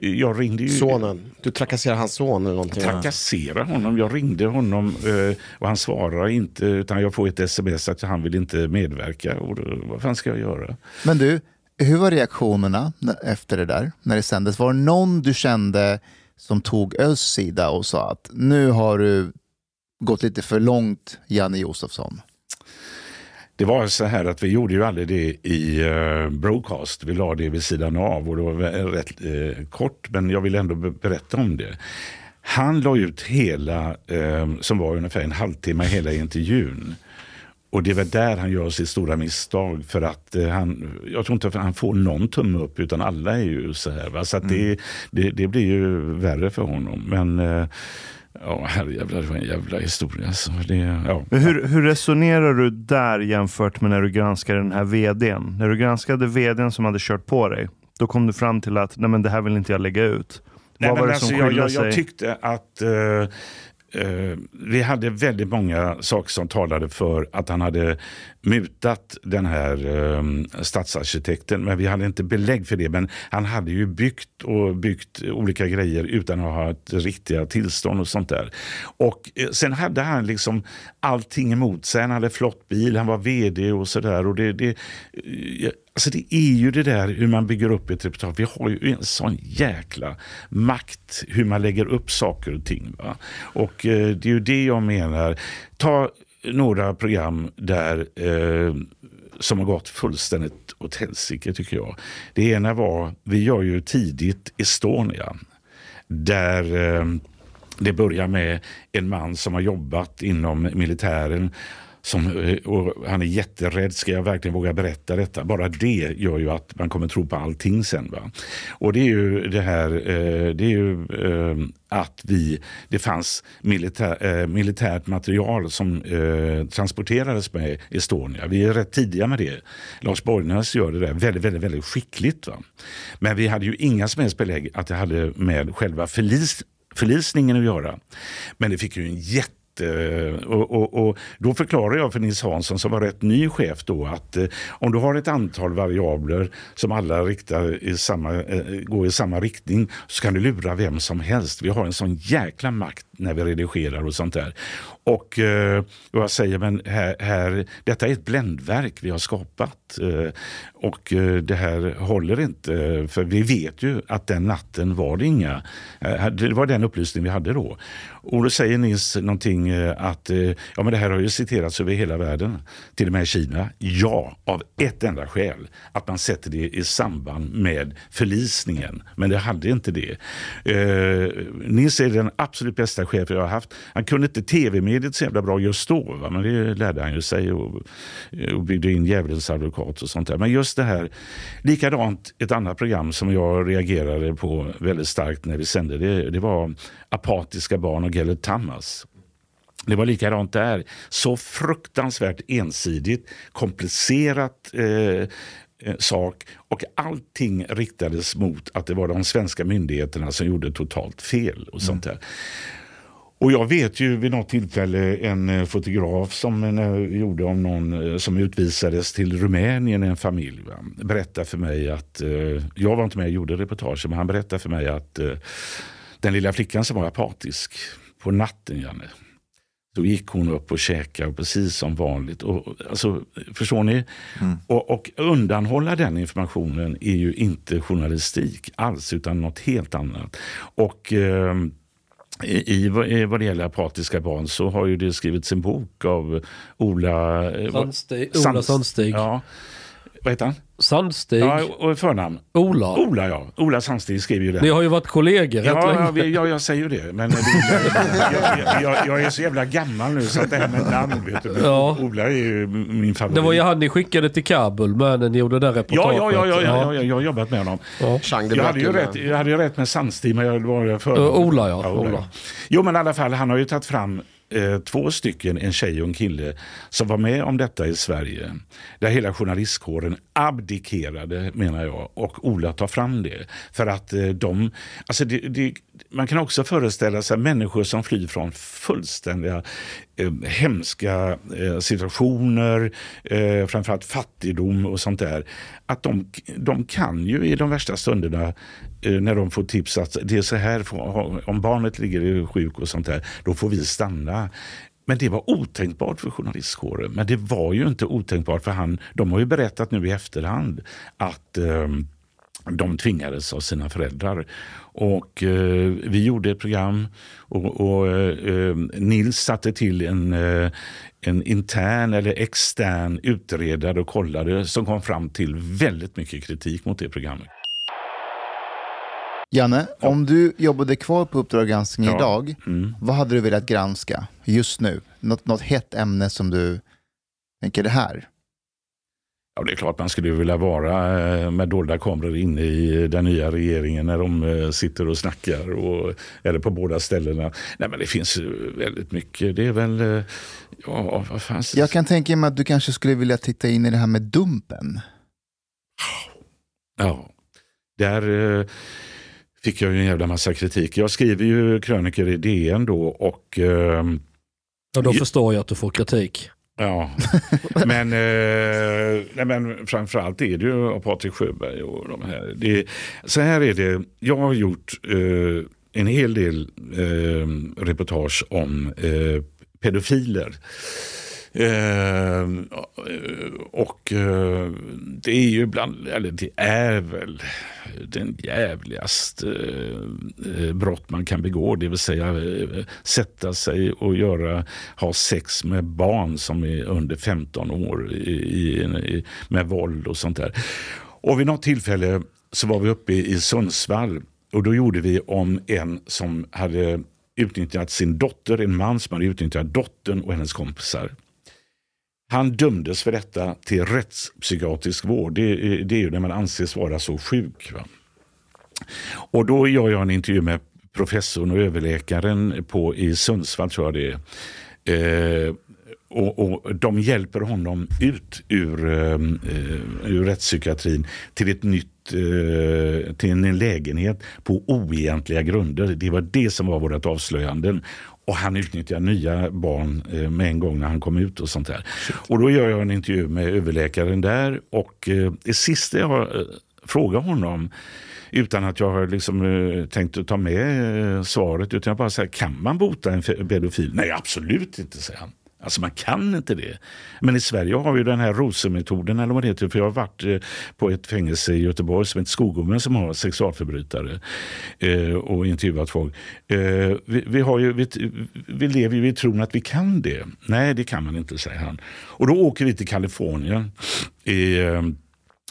Jag- ringde ju... Sonen. Du trakasserar hans son eller någonting. Trakassera honom. Jag ringde honom eh, och han svarade inte. Utan jag får ett sms att han vill inte medverka. Och då, vad fan ska jag göra? Men du, hur var reaktionerna efter det där, när det sändes? Var det någon du kände som tog Özz sida och sa att nu har du gått lite för långt, Janne Josefsson? Det var så här att vi gjorde ju aldrig det i uh, broadcast. Vi la det vid sidan av och det var rätt eh, kort men jag vill ändå be- berätta om det. Han la ut hela, eh, som var ungefär en halvtimme, hela intervjun. Och det är väl där han gör sitt stora misstag. För att eh, han, jag tror inte att han får någon tumme upp utan alla är ju så här. Va? Så att det, det, det blir ju värre för honom. Men eh, ja, herrejävlar, det var en jävla historia. Så det, ja. Men hur, hur resonerar du där jämfört med när du granskade den här vdn? När du granskade vdn som hade kört på dig, då kom du fram till att nej men det här vill inte jag lägga ut. Nej, Vad men var det alltså, som jag, jag, sig? jag tyckte att eh, eh, vi hade väldigt många saker som talade för att han hade mutat den här eh, stadsarkitekten. Men vi hade inte belägg för det. Men han hade ju byggt och byggt olika grejer utan att ha ett riktiga tillstånd och sånt där. Och eh, sen hade han liksom allting emot sig. Han hade flott bil, han var vd och sådär. Det, det, eh, alltså det är ju det där hur man bygger upp ett reportage. Vi har ju en sån jäkla makt hur man lägger upp saker och ting. Va? Och eh, det är ju det jag menar. Ta några program där eh, som har gått fullständigt åt helsike tycker jag. Det ena var, vi gör ju tidigt Estonia. Där eh, det börjar med en man som har jobbat inom militären som, eh, och han är jätterädd, ska jag verkligen våga berätta detta? Bara det gör ju att man kommer tro på allting sen. Va? Och det är ju det här, eh, det är ju eh, att vi, det fanns militär, militärt material som transporterades med Estonia. Vi är rätt tidiga med det. Lars Borgnäs gör det där väldigt, väldigt, väldigt skickligt. Va? Men vi hade ju inga som helst belägg att det hade med själva förlis förlisningen att göra. Men det fick ju en jätte Eh, och, och, och, då förklarar jag för Nils Hansson som var rätt ny chef då att eh, om du har ett antal variabler som alla riktar i samma, eh, går i samma riktning så kan du lura vem som helst. Vi har en sån jäkla makt när vi redigerar och sånt där. Och eh, och jag säger, men här, här, detta är ett bländverk vi har skapat. Eh, och eh, det här håller inte, för vi vet ju att den natten var det inga, det var den upplysning vi hade då. Och då säger Nils någonting att ja, men det här har ju citerats över hela världen, till och med i Kina. Ja, av ett enda skäl, att man sätter det i samband med förlisningen. Men det hade inte det. Nils är den absolut bästa chef jag har haft. Han kunde inte tv-mediet så jävla bra just då, va? men det lärde han ju sig och, och byggde in djävulens advokat och sånt där. Men just det här, likadant ett annat program som jag reagerade på väldigt starkt när vi sände det, det var Apatiska barn och Gellert Tamas. Det var likadant där. Så fruktansvärt ensidigt, komplicerat eh, sak och allting riktades mot att det var de svenska myndigheterna som gjorde totalt fel. och sånt där. Och jag vet ju vid något tillfälle en eh, fotograf som eh, gjorde om någon eh, som utvisades till Rumänien, en familj. Va? Berättade för mig att, jag var inte med och gjorde reportage, men han berättade för mig att den lilla flickan som var apatisk på natten, Janne, då gick hon upp och käkade precis som vanligt. Och, alltså, förstår ni? Mm. Och, och, undanhålla den informationen är ju inte journalistik alls, utan något helt annat. Och... Eh, i, i vad det gäller apatiska barn så har ju det skrivits en bok av Ola eh, Sandsteg. Ola Sandsteg. Ja. Vad heter han? Sandsteg. Ja, och förnamn? Ola. Ola, ja. Ola Sandsteg skriver ju det. Ni har ju varit kollegor ja, rätt länge. Ja, jag säger ju det. Men jag, jag, jag, är så jävla gammal nu så att det här med namn, vet du. Ja. Ola är ju min favorit. Det var ju han ni skickade till Kabul, männen gjorde det reportaget. Ja, ja, ja, ja, ja, ja, jag har jobbat med honom. Ja. Jag, hade ju rätt, jag hade ju rätt med Sandstig, men jag var för. Uh, Ola, ja. Ola. Ola. Jo, men i alla fall, han har ju tagit fram eh, två stycken, en tjej och en kille, som var med om detta i Sverige. Där hela journalistkåren abdikerade, menar jag, och Ola tar fram det. För att eh, de, alltså det, det, man kan också föreställa sig människor som flyr från fullständiga eh, hemska eh, situationer, eh, framförallt fattigdom och sånt där. Att de, de kan ju i de värsta stunderna Eh, när de får tips att det är så här, om barnet ligger sjuk och sånt där, då får vi stanna. Men det var otänkbart för journalistkåren. Men det var ju inte otänkbart för han. De har ju berättat nu i efterhand att eh, de tvingades av sina föräldrar. Och eh, vi gjorde ett program och, och eh, ehm, Nils satte till en, eh, en intern eller extern utredare och kollade som kom fram till väldigt mycket kritik mot det programmet. Janne, ja. om du jobbade kvar på Uppdrag granskning ja. idag, mm. vad hade du velat granska just nu? Något, något hett ämne som du tänker det här? Ja, det är klart man skulle vilja vara eh, med dolda kameror inne i den nya regeringen när de eh, sitter och snackar. Och, eller på båda ställena. Nej, men det finns väldigt mycket. Det är väl... Eh, ja, vad fanns Jag kan tänka mig att du kanske skulle vilja titta in i det här med Dumpen. Ja, där fick jag ju en jävla massa kritik. Jag skriver ju krönikor i DN då och ehm, Och då Ja. förstår jag att du får kritik. Ja, men, eh, nej, men framförallt är det ju av Patrik Sjöberg och de här. Det, så här är det, jag har gjort eh, en hel del eh, reportage om eh, pedofiler. Eh, och eh, det är ju bland, eller det är väl den jävligaste eh, brott man kan begå. Det vill säga eh, sätta sig och göra, ha sex med barn som är under 15 år i, i, med våld och sånt där. Och vid något tillfälle så var vi uppe i Sundsvall och då gjorde vi om en som hade utnyttjat sin dotter, en man som hade utnyttjat dottern och hennes kompisar. Han dömdes för detta till rättspsykiatrisk vård. Det, är- det är ju när man anses vara så sjuk. Va? Och då gör jag en intervju med professorn och överläkaren på, i Sundsvall, tror jag det är. Eh, och, och De hjälper honom ut ur, eh, eh, ur rättspsykiatrin till ett nytt eh, till en lägenhet på oegentliga grunder. Det var det som var vårt avslöjanden. Och han utnyttjar nya barn eh, med en gång när han kom ut och sånt där. Och då gör jag en intervju med överläkaren där och eh, det sista jag eh, frågar honom utan att jag har liksom, eh, tänkt att ta med eh, svaret utan jag bara säger kan man bota en pedofil? Nej absolut inte, säger han. Alltså man kan inte det. Men i Sverige har vi den här rosemetoden eller vad det heter. För jag har varit eh, på ett fängelse i Göteborg som heter Skogome som har sexualförbrytare eh, och intervjuat folk. Eh, vi, vi, har ju, vi, vi lever ju i tron att vi kan det. Nej, det kan man inte, säger han. Och då åker vi till Kalifornien i, eh,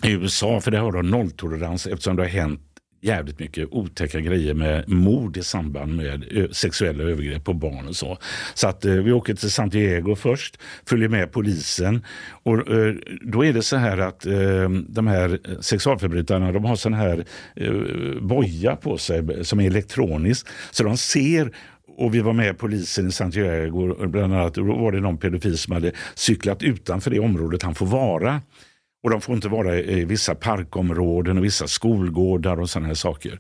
i USA för där har de nolltolerans eftersom det har hänt jävligt mycket otäcka grejer med mord i samband med eh, sexuella övergrepp på barn och så. Så att eh, vi åker till Santiago först, följer med polisen och eh, då är det så här att eh, de här sexualförbrytarna de har sån här eh, boja på sig som är elektronisk så de ser och vi var med polisen i Santiago, bland annat, då var det någon pedofil som hade cyklat utanför det området han får vara. Och de får inte vara i vissa parkområden och vissa skolgårdar och sådana här saker.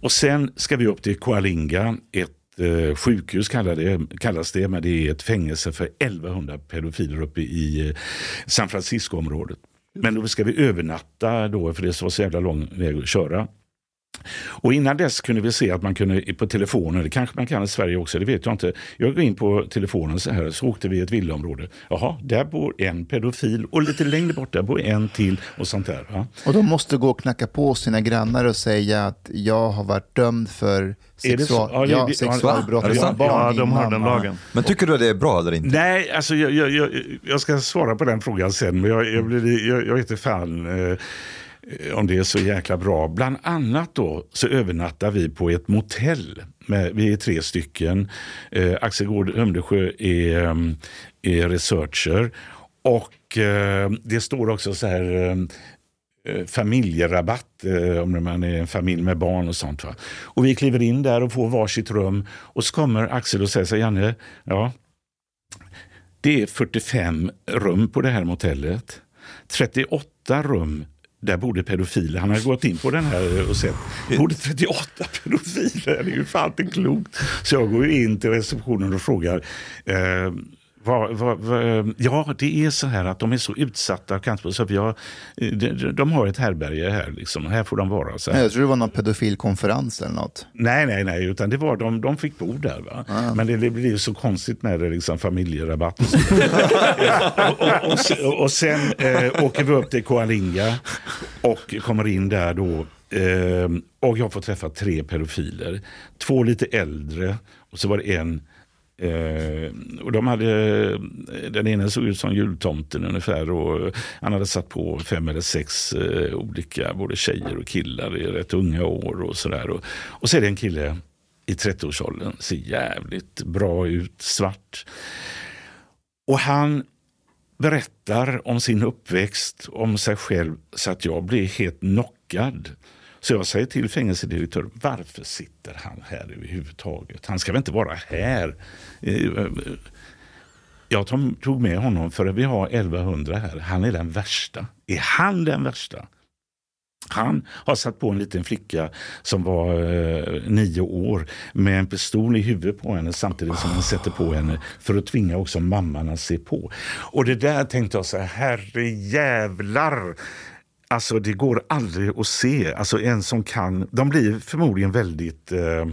Och sen ska vi upp till Coalinga, ett eh, sjukhus det, kallas det, men det är ett fängelse för 1100 pedofiler uppe i eh, San Francisco-området. Men då ska vi övernatta då, för det var så jävla lång väg att köra. Och innan dess kunde vi se att man kunde på telefonen, det kanske man kan i Sverige också, det vet jag inte. Jag går in på telefonen så här, så åkte vi i ett villaområde. Jaha, där bor en pedofil och lite längre bort där bor en till och sånt där. Va? Och de måste gå och knacka på sina grannar och säga att jag har varit dömd för sexual, Ja, ja, sexualbrott barn Ja, de har den lagen. Men tycker du att det är bra eller inte? Nej, alltså jag, jag, jag, jag ska svara på den frågan sen, men jag, jag, blir, jag, jag vet inte fan eh, Eh, om det är så jäkla bra. Bland annat då så övernattar vi på ett motell. Med, vi är tre stycken. Eh, Axel Gård Humlesjö är, eh, är researcher. Och eh, det står också så här eh, eh, familjerabatt eh, om man är en familj med barn och sånt. Va? Och vi kliver in där och får varsitt rum och så kommer Axel och säger så här, Janne, ja, det är 45 rum på det här motellet. 38 rum där bodde pedofiler. Han hade gått in på den här och sett. Bodde 38 pedofiler. Det är ju fan inte klokt. Så jag går in till receptionen och frågar. Eh, vad, vad, vad, ja, det är så här att de är så utsatta. kanske, Så har, eh, de, de har ett härberge här. Liksom. Här får de vara. Så här. Jag tror det var någon pedofilkonferens eller något. Nej, nej, nej, utan det var de, de fick bo där. Va? Men det, det blir ju så konstigt med det, liksom, familjerabatt och och, och, och, sen- och sen eh, åker vi upp till Coalinga och kommer in där då. Eh, och jag får träffa tre pedofiler. Två lite äldre och så var det en Eh, och de hade, eh, den ena såg ut som jultomten ungefär och han hade satt på fem eller sex eh, olika både tjejer och killar i rätt unga år och sådär. Och, och så är det en kille i 30-årsåldern, ser jävligt bra ut, svart. Och han berättar om sin uppväxt, om sig själv så att jag blir helt knockad. Så jag säger till fängelsedirektören, varför sitter han här överhuvudtaget? Han ska väl inte vara här? Eh, eh, jag tog- med honom för att vi har 1100 här. Han är den värsta. Är han den värsta? Han har satt på en liten flicka som var eh, nio år med en pistol i huvudet på henne samtidigt som han sätter på henne för att tvinga också mamman att se på. Och det där tänkte jag så här, herre jävlar. Alltså det går aldrig att se. Alltså en som kan, de blir förmodligen väldigt eh,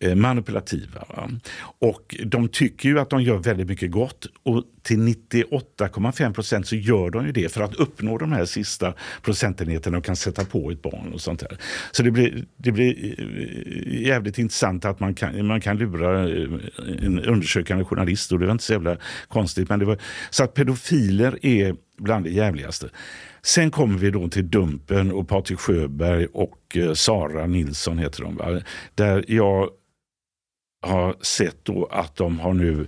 eh manipulativa. Va? Och de tycker ju att de gör väldigt mycket gott och till 98,5 procent så gör de ju det för att uppnå de här sista procentenheterna och kan sätta på ett barn och sånt där. Så det blir, det blir eh, jävligt intressant att man kan, man kan lura eh, en undersökande journalist och det var inte så jävla konstigt. Men det var, så att pedofiler är bland det jävligaste. Sen kommer vi då till Dumpen och Patrik Sjöberg och eh, Sara Nilsson heter de. Va? Där jag har sett då att de har nu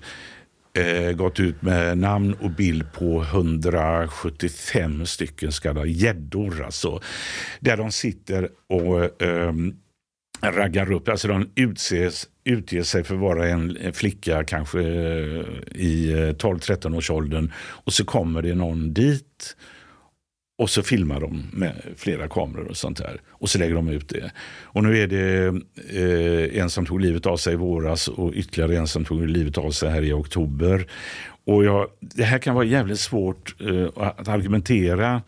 eh, gått ut med namn och bild på 175 stycken gäddor. Alltså, där de sitter och eh, raggar upp. Alltså de utses, utger sig för att vara en, flicka kanske eh, i eh, 12-13 års åldern och så kommer det någon dit och så filmar de med flera kameror och sånt där. Och så lägger de ut det. Och nu är det eh, en som tog livet av sig i våras och ytterligare en som tog livet av sig här i oktober. Och jag, det här kan vara jävligt svårt eh, att argumentera.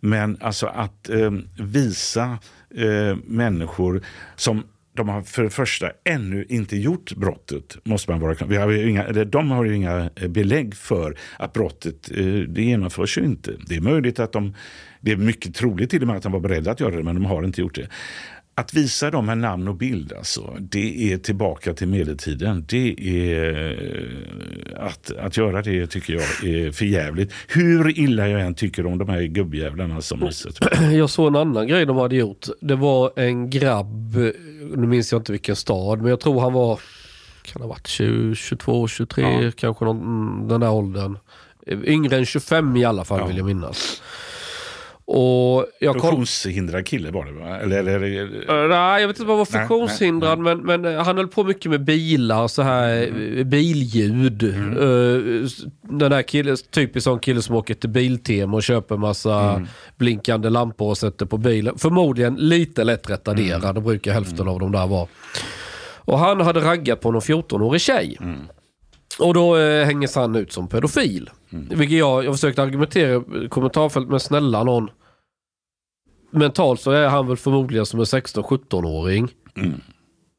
Men alltså att eh, visa eh, människor som de har för det första ännu inte gjort brottet. måste man vara Vi har inga, eller De har ju inga eh, belägg för att brottet eh, det genomförs ju inte. Det är möjligt att de, det är mycket troligt till och med att de var beredda att göra det, men de har inte gjort det. Att visa dem med namn och bild, alltså, det är tillbaka till medeltiden. Det är, eh, att, att göra det tycker jag är för jävligt. Hur illa jag än tycker om de här gubbjävlarna som Jag såg en annan grej de hade gjort. Det var en grabb, nu minns jag inte vilken stad, men jag tror han var, kan ha varit 20, 22, 23, ja. kanske någon, mm, den där åldern. Yngre än 25 i alla fall ja. vill jag minnas. Och jag Funktionshindrad kille var det? Eller, eller, eller... nej, jag vet inte om han var funktionshindrad men, men han höll på mycket med bilar, så här mm. billjud. Mm. Uh, den där killen, typiskt sån kille som åker till Biltema och köper massa mm. blinkande lampor och sätter på bilen. Förmodligen lite lätt retarderad, mm. det brukar hälften av dem där vara. Och han hade raggat på någon 14-årig tjej. Mm. Och då eh, hänges han ut som pedofil. Mm. Vilket jag, jag försökte argumentera i kommentarfält med snälla någon mentalt så är han väl förmodligen som en 16-17-åring. Mm.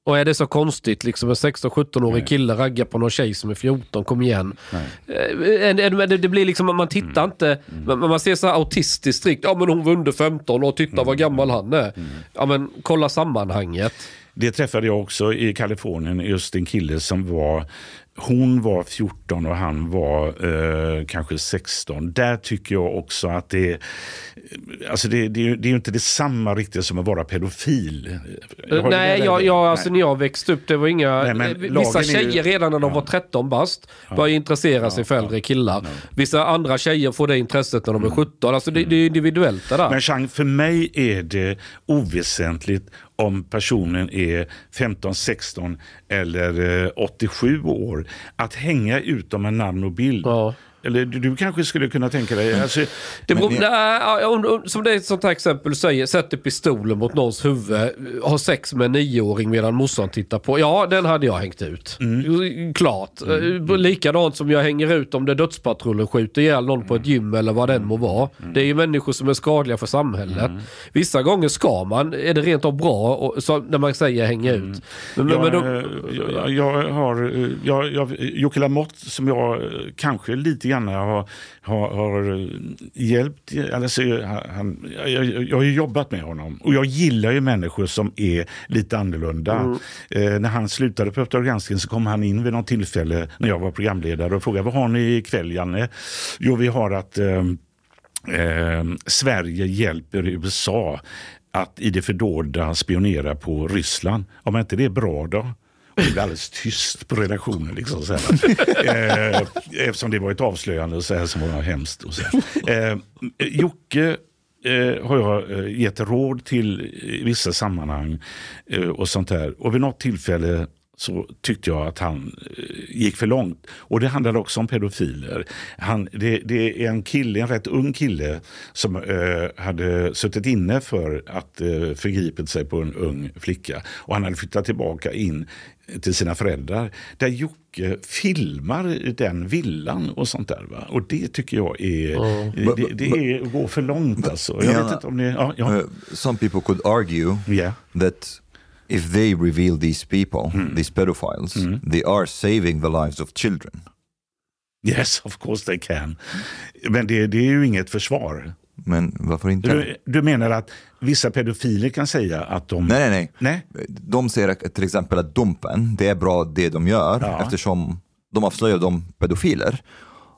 Och är det så konstigt, liksom en 16-17-årig kille raggar på någon tjej som är 14, kom igen. Eh, det blir liksom, man tittar mm. inte, mm. man ser så här autistiskt strikt, ja men hon var under 15 och titta mm. vad gammal han är. Mm. Ja men kolla sammanhanget. Det träffade jag också i Kalifornien, just en kille som var hon var 14 och han var eh, kanske 16. Där tycker jag också att det. Alltså det, det, det är ju inte detsamma riktigt som att vara pedofil. Jag nej, jag, jag, alltså när jag växte upp, det var inga... Nej, vissa tjejer är, redan när de ja. var 13 bast började intressera ja, sig för äldre killar. Vissa andra tjejer får det intresset när de är 17. Mm. Alltså det, det är individuellt det där. Men Chang, för mig är det oväsentligt om personen är 15, 16 eller 87 eh, år. Att hänga ut dem med namn och bild. Ja. Eller du kanske skulle kunna tänka dig... Alltså, det beror, nej, om, som det är ett sånt här exempel du säger, sätter pistolen mot någons huvud, har sex med en nioåring medan morsan tittar på. Ja, den hade jag hängt ut. Mm. Klart. Mm. Eh, likadant som jag hänger ut om det dödspatrullen skjuter ihjäl någon på ett gym eller vad den må vara. Mm. Det är ju människor som är skadliga för samhället. Mm. Vissa gånger ska man, är det rent av bra, och, så, när man säger hänga mm. ut. Men, jag, men då, jag, jag, har, jag, jag, Jocke Lamotte som jag kanske lite grann har, har, har hjälpt. Alltså, han, jag, jag har jobbat med honom och jag gillar ju människor som är lite annorlunda. Mm. Eh, när han slutade på Uppdrag granskning så kom han in vid något tillfälle när jag var programledare och frågade vad har ni ikväll Janne? Jo, vi har att eh, eh, Sverige hjälper USA att i det fördolda spionera på Ryssland. Om inte det är bra då? Det blev alldeles tyst på redaktionen. Liksom, så här. Eh, eftersom det var ett avslöjande så här, som var hemskt. Och så eh, Jocke eh, har jag eh, gett råd till i vissa sammanhang eh, och sånt där. Och vid något tillfälle så tyckte jag att han eh, gick för långt. Och det handlar också om pedofiler. Han, det, det är en kille, en rätt ung kille som eh, hade suttit inne för att eh, förgripit sig på en ung flicka. Och han hade flyttat tillbaka in till sina föräldrar. Där Jocke filmar den villan och sånt där. Va? Och det tycker jag är, det, det är går för långt alltså. Jag Ja, vet inte om ni, ja, ja. Uh, some people could argue Yeah. that if they reveal these people, Hmm. these pedophiles, they are saving the lives of children. Yes, of course they can. Men det, det är ju inget försvar. Men varför inte? Du, du menar att vissa pedofiler kan säga att de... Nej, nej, Nej? nej. De säger att, till exempel att Dumpen, det är bra det de gör Ja. eftersom de avslöjar de pedofiler.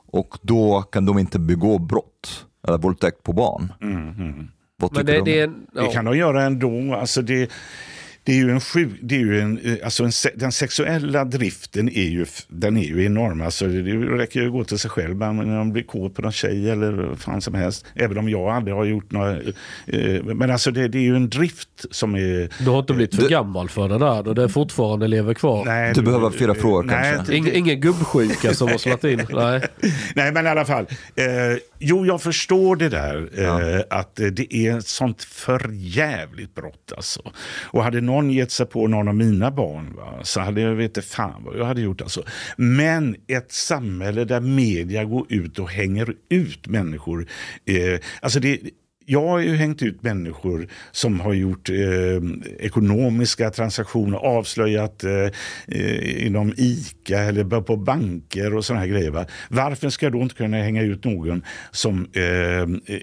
Och då kan de inte begå brott eller våldtäkt på barn. Vad Men tycker det, du det är det? en, Det ja. kan de göra ändå. Alltså det, det är ju en sjuk, det är ju en, eh, alltså en, den sexuella driften är ju, den är ju enorm. Alltså det, det räcker ju att gå till sig själv. När man blir kåt på någon tjej eller vad fan som helst. Även om jag aldrig har gjort några... Eh, men alltså det, det är ju en drift som är... Du har inte blivit för Du- gammal för det där och det fortfarande lever kvar. Nej, Du behöver fyra frågor nej, kanske. det- Ingen, ingen gubbsjuka som har slagit in. Nej. Nej, men i alla fall. Eh, jo, jag förstår det där. Eh, Att det är ett sånt förjävligt brott. Alltså. Och hade någon gett sig på någon av mina barn va, så hade jag vet inte fan vad jag hade gjort. Alltså. Men ett samhälle där media går ut och hänger ut människor. Eh, alltså det, jag har ju hängt ut människor som har gjort eh, ekonomiska transaktioner, avslöjat eh, eh, inom ICA eller på banker och sådana här grejer. Va? Varför ska jag då inte kunna hänga ut någon som eh,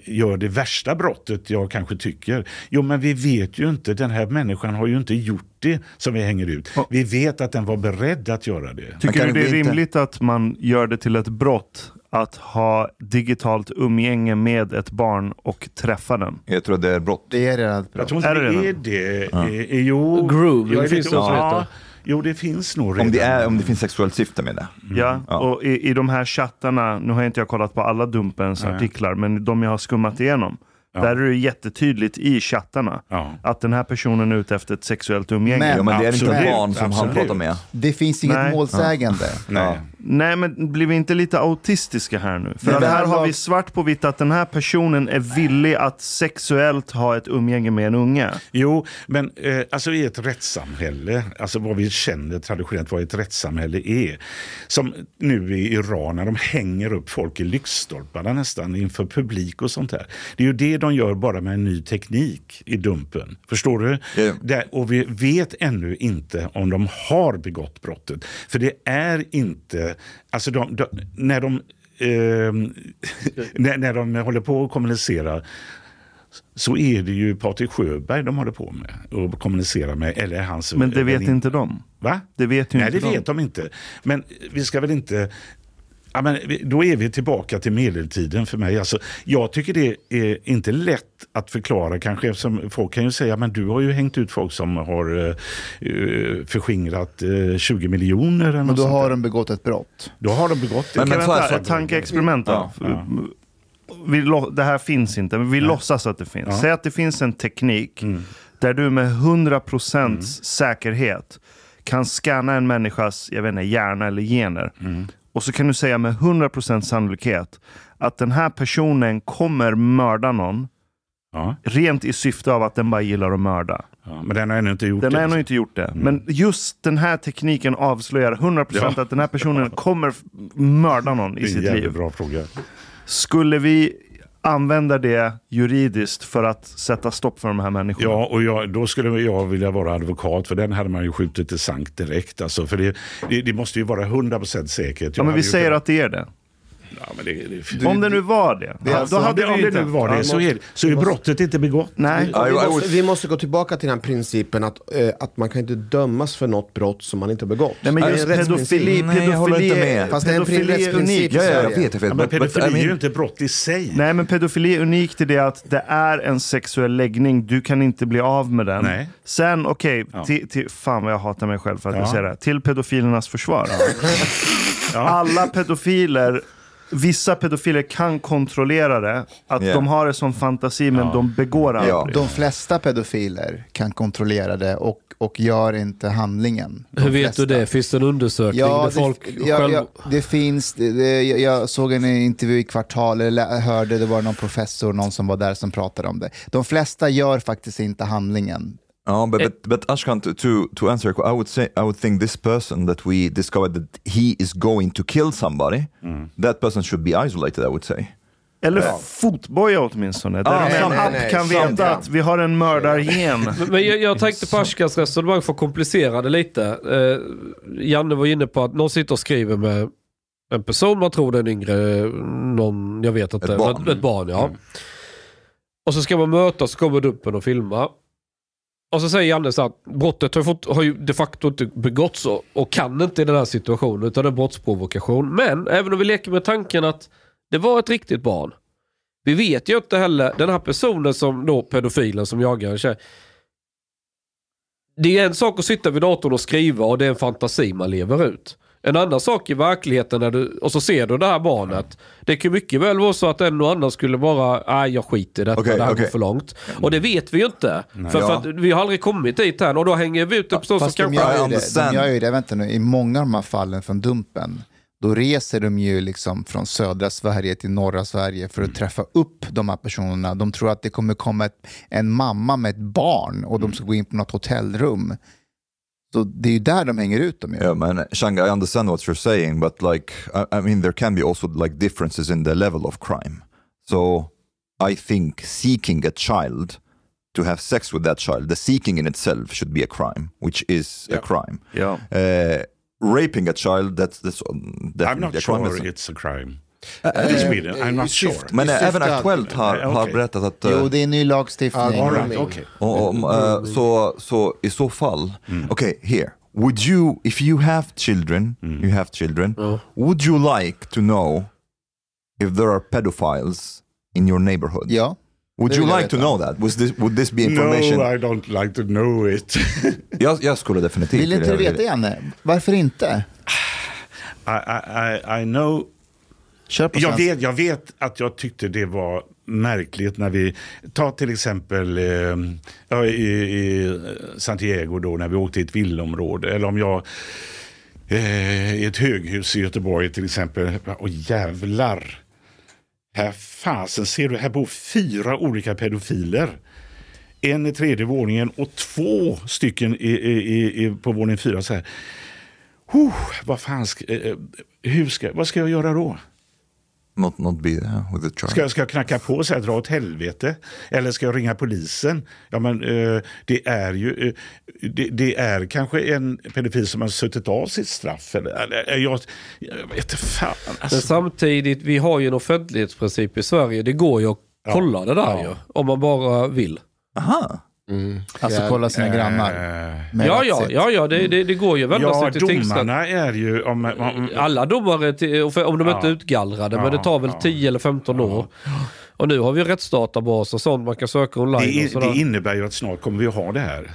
gör det värsta brottet jag kanske tycker? Jo, men vi vet ju inte. Den här människan har ju inte gjort det som vi hänger ut. Vi vet att den var beredd att göra det. Tycker kan du det är rimligt att man gör det till ett brott att ha digitalt umgänge med ett barn och träffa den? Jag tror det är brott. Det är redan ett Jag brott. tror inte Är det det är det. Eh, eh, jo, Grooming jag är finns lite ja, Jo, det finns nog redan. Om det, är, om det finns sexuellt syfte med det. Ja, Mm. Ja. och i, i de här chattarna, nu har jag inte jag kollat på alla Dumpens Nej. artiklar, men de jag har skummat igenom, där är det jättetydligt i chattarna Ja. att den här personen är ute efter ett sexuellt umgänge. Men- Ja, men det är inte Absolut, barn som han absolut. pratar med. Det finns inget Nej. målsägande. Nej. Nej, men blir vi inte lite autistiska här nu? För att det här har lag- vi svart på vitt att den här personen är villig att sexuellt ha ett umgänge med en unge. Jo, men eh, alltså i ett rättssamhälle, alltså vad vi känner traditionellt vad ett rättssamhälle är. Som nu i Iran när de hänger upp folk i lyktstolparna nästan inför publik och sånt där. Det är ju det de gör bara med en ny teknik i Dumpen. Förstår du? Ja. Där, och vi vet ännu inte om de har begått brottet. För det är inte, alltså de, de, när de ehm, när, när de håller på att kommunicera så är det ju Patrik Sjöberg de håller på med och kommunicerar med. Eller hans Men det vet väninna. inte de. Va? Det vet ju Nej, inte det de. vet de inte. Men vi ska väl inte... Ja, men då är vi tillbaka till medeltiden för mig. Alltså, jag tycker det är inte lätt att förklara kanske eftersom folk kan ju säga men du har ju hängt ut folk som har uh, förskingrat eh, 20 miljoner. eller Men något då har där. de begått ett brott. då har de begått det. Men- men vänta, ett tankeexperiment då. Ja, ja. Vi, lo- det här finns inte, men vi låtsas att det finns. Ja. Säg att det finns en teknik Mm. där du med 100% säkerhet kan scanna en människas jag vet inte, hjärna eller gener. Mm. Och så kan du säga med 100% sannolikhet att den här personen kommer mörda någon Ja, rent i syfte av att den bara gillar att mörda. ja, men den har ännu inte gjort Den det. har ännu inte gjort det. Men just den här tekniken avslöjar 100% Ja. att den här personen kommer mörda någon Det i är en sitt jävligt liv. bra fråga. Skulle vi använda det juridiskt för att sätta stopp för de här människorna? Ja, och jag, då skulle jag vilja vara advokat för den hade man ju skjutit i sank direkt. Alltså, för det, det, det måste ju vara 100% säkert. Jag Ja, men vi säger kunnat- att det är det. Ja, men det, det, Om det nu var det. Det är Ja, alltså- då hade om vi det nu var det så är, så är brottet inte begått. Nej. Ja, vi, jag- måste, vi måste gå tillbaka till den här principen att, eh, att man kan inte dömas för något brott som man inte har begått. Nej, men Det är just rättsprincip. pedofili, Nej, jag håller pedofili, inte med. Fast det är en pedofili är rättsprincip. unikt. Ja, ja, jag vet, jag vet. Ja, men But- but, pedofili I är ju inte brott i sig. Nej, men pedofili är unikt i det att det är en sexuell läggning. Du kan inte bli av med den. Nej. Sen, okej, Ja. till, till, fan vad jag hatar mig själv för att Ja. jag säger det. Till pedofilernas försvar. Alla pedofiler vissa pedofiler kan kontrollera det. Att Ja. de har det som fantasi men de begår aldrig. Ja. De flesta pedofiler kan kontrollera det och, och gör inte handlingen. De Hur vet flesta. du det? Finns det en undersökning Ja, där folk det, ja, själv... ja, det finns, det, det, jag- såg en intervju i Kvartal, eller hörde, det var någon professor, någon som var där som pratade om det. De flesta gör faktiskt inte handlingen. Oh, but, but, but Ashkan, to, to, answer, I would say, I would think this person that we discovered that he is going to kill somebody, that person should be isolated, I would say. Eller fotboja åtminstone. Där Ah, en nej, app nej, kan sant, veta ja. att vi har en mördargen. Men jag, jag tänkte på Ashkans resonemang för att komplicera det lite. Eh, Janne var inne på att någon sitter och skriver med en person, man tror det är en yngre, någon, jag vet inte. Ett barn. men- Ett barn ja. Och så ska man mötas, så kommer Dumpen och filma. Och så säger Janne så att brottet har, fått, har ju de facto inte begåtts och, och kan inte i den här situationen utan det är brottsprovokation. Men även om vi leker med tanken att det var ett riktigt barn. Vi vet ju inte heller, den här personen som då, pedofilen som jagar en tjej. Det är en sak att sitta vid datorn och skriva och det är en fantasi man lever ut. En annan sak i verkligheten när du, och så ser du det här barnet. Det kan mycket väl vara så att en och annan skulle bara, nej jag skiter i detta, Okej, det här okej. går för långt. Och det vet vi ju inte. För, för Ja. att vi har aldrig kommit dit än och då hänger vi ut en person som Fast de gör, I ju det, de gör ju det, vänta nu, i många av de här fallen från Dumpen, då reser de ju liksom från södra Sverige till norra Sverige för att träffa upp de här personerna. De tror att det kommer komma ett, en mamma med ett barn och de ska gå in på något hotellrum. Så det är ju där de hänger ut dem. Yeah, man. Shang, I understand what you're saying, but like, I, I mean, there can be also like differences in the level of crime. So, I think seeking a child to have sex with that child, the seeking in itself should be a crime, which is a crime. Ja. Uh, raping a child, that's, that's um, I'm definitely not a crime. sure It's- it's a crime. In Sweden, I'm not sure. Men eh, även Aktuellt har, Eh, har okej. berättat att... eh, Jo, det är en ny lagstiftning. All right, okay. Och, eh, så, så i så fall, okay, here. Would you, if you have children, you have children, would you like to know if there are pedophiles in your neighborhood? Ja. Would det you like to veta. know that? Was this, would this be information? No, I don't like to know it. jag, jag skulle definitivt Vill inte du vilja- veta, Janne? Varför inte? I, I, I, know Jag vet, jag vet att jag tyckte det var märkligt när vi, ta till exempel eh, i, i Santiago då när vi åkte i ett villområde eller om jag eh, i ett höghus i Göteborg till exempel, och jävlar. Här fasen ser du, här bor fyra olika pedofiler. En i tredje våningen och två stycken i, i, på våning fyra. Så här. Huh, vad fan ska, eh, hur ska, vad ska jag göra då? Not, not be there with the child. Ska, jag- ska jag knacka på och säga dra åt helvete? Eller ska jag ringa polisen? Ja, men eh, det är ju eh, det, det är kanske en pedofil som har suttit av sitt straff. Eller, eller, jag, jag vet inte fan. Men Alltså, samtidigt, vi har ju en offentlighetsprincip i Sverige. Det går ju att kolla det där Ja. ju. Om man bara vill. Aha. Alltså kolla sina grannar. eh, med Ja, ja, ja, ja det, det, det går ju att vända ja, sig till domarna är ju... Om, om, Alla domare, till, om de Ja. inte är utgallrade, men det tar väl ja. 10 eller 15 år. Och nu har vi rättsdatabas och sånt man kan söka online. det, och i- sådär. det innebär ju att snart kommer vi att ha det här.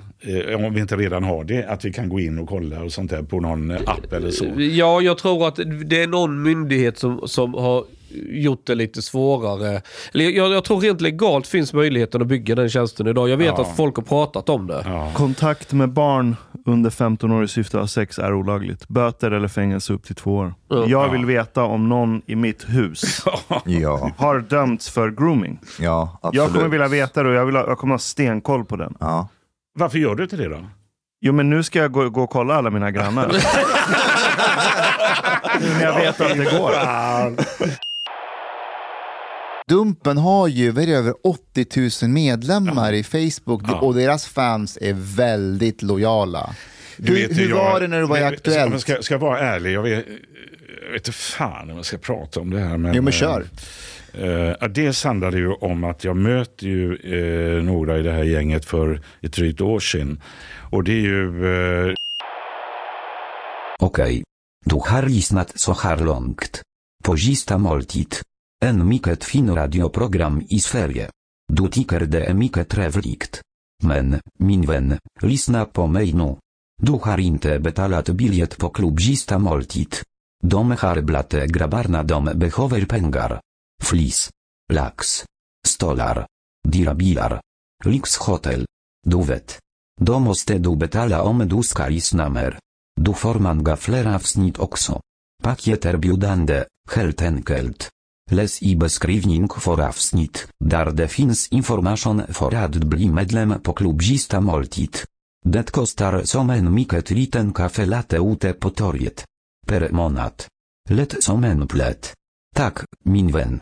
Eh, om vi inte redan har det. Att vi kan gå in och kolla och sånt där på någon app eller så. Ja, jag tror att det är någon myndighet som, som har gjort det lite svårare. Eller jag, jag tror rent legalt finns möjligheten att bygga den tjänsten idag. Jag vet Ja. att folk har pratat om det. Ja. Kontakt med barn under 15 år i syfte att ha sex är olagligt. Böter eller fängelse upp till två år. Jag vill veta om någon i mitt hus Ja, har dömts för grooming. ja absolut. Jag kommer vilja veta det och jag, vill ha, jag kommer ha stenkoll på den. Ja. Varför gör du inte det då? Jo men nu ska jag gå, gå och kolla alla mina grannar. nu när jag vet att det går. Dumpen har ju vad är det, över 80 000 medlemmar i Facebook Ja. och deras fans är väldigt lojala. Du Hur, hur jag- var det när du var i Aktuellt? Ska, ska, jag vara ärlig, jag vet, jag vet inte fan om jag ska prata om det här. Men, Jo, men kör. Eh, ja, dels handlar det ju om att jag möter ju eh, några i det här gänget för ett drygt år sedan. Och det är ju... Eh, Okej. Du har lyssnat så här långt. På sista måltid. En mycket fin radioprogram i Sverige. Du tycker det är mycket trevligt. Men, min vän, lyssna på mig nu. Du har inte betalat biljett på klubb sista måltid. har harblate grabarna dom behover pengar. Flis. Lax. Stolar. Dirabilar. Lix hotel. Duwet. måste du betala om du ska lyssna mer. Du forman gaflera wsnit okso. Pakieter biudande, heltenkelt. Les i beskrivning for avsnit, dar finns information for bli medlem poklubzista moltit. Detko star somen miket liten kafe late ute potoriet. Per monat. Let somen plet. Tak, minwen.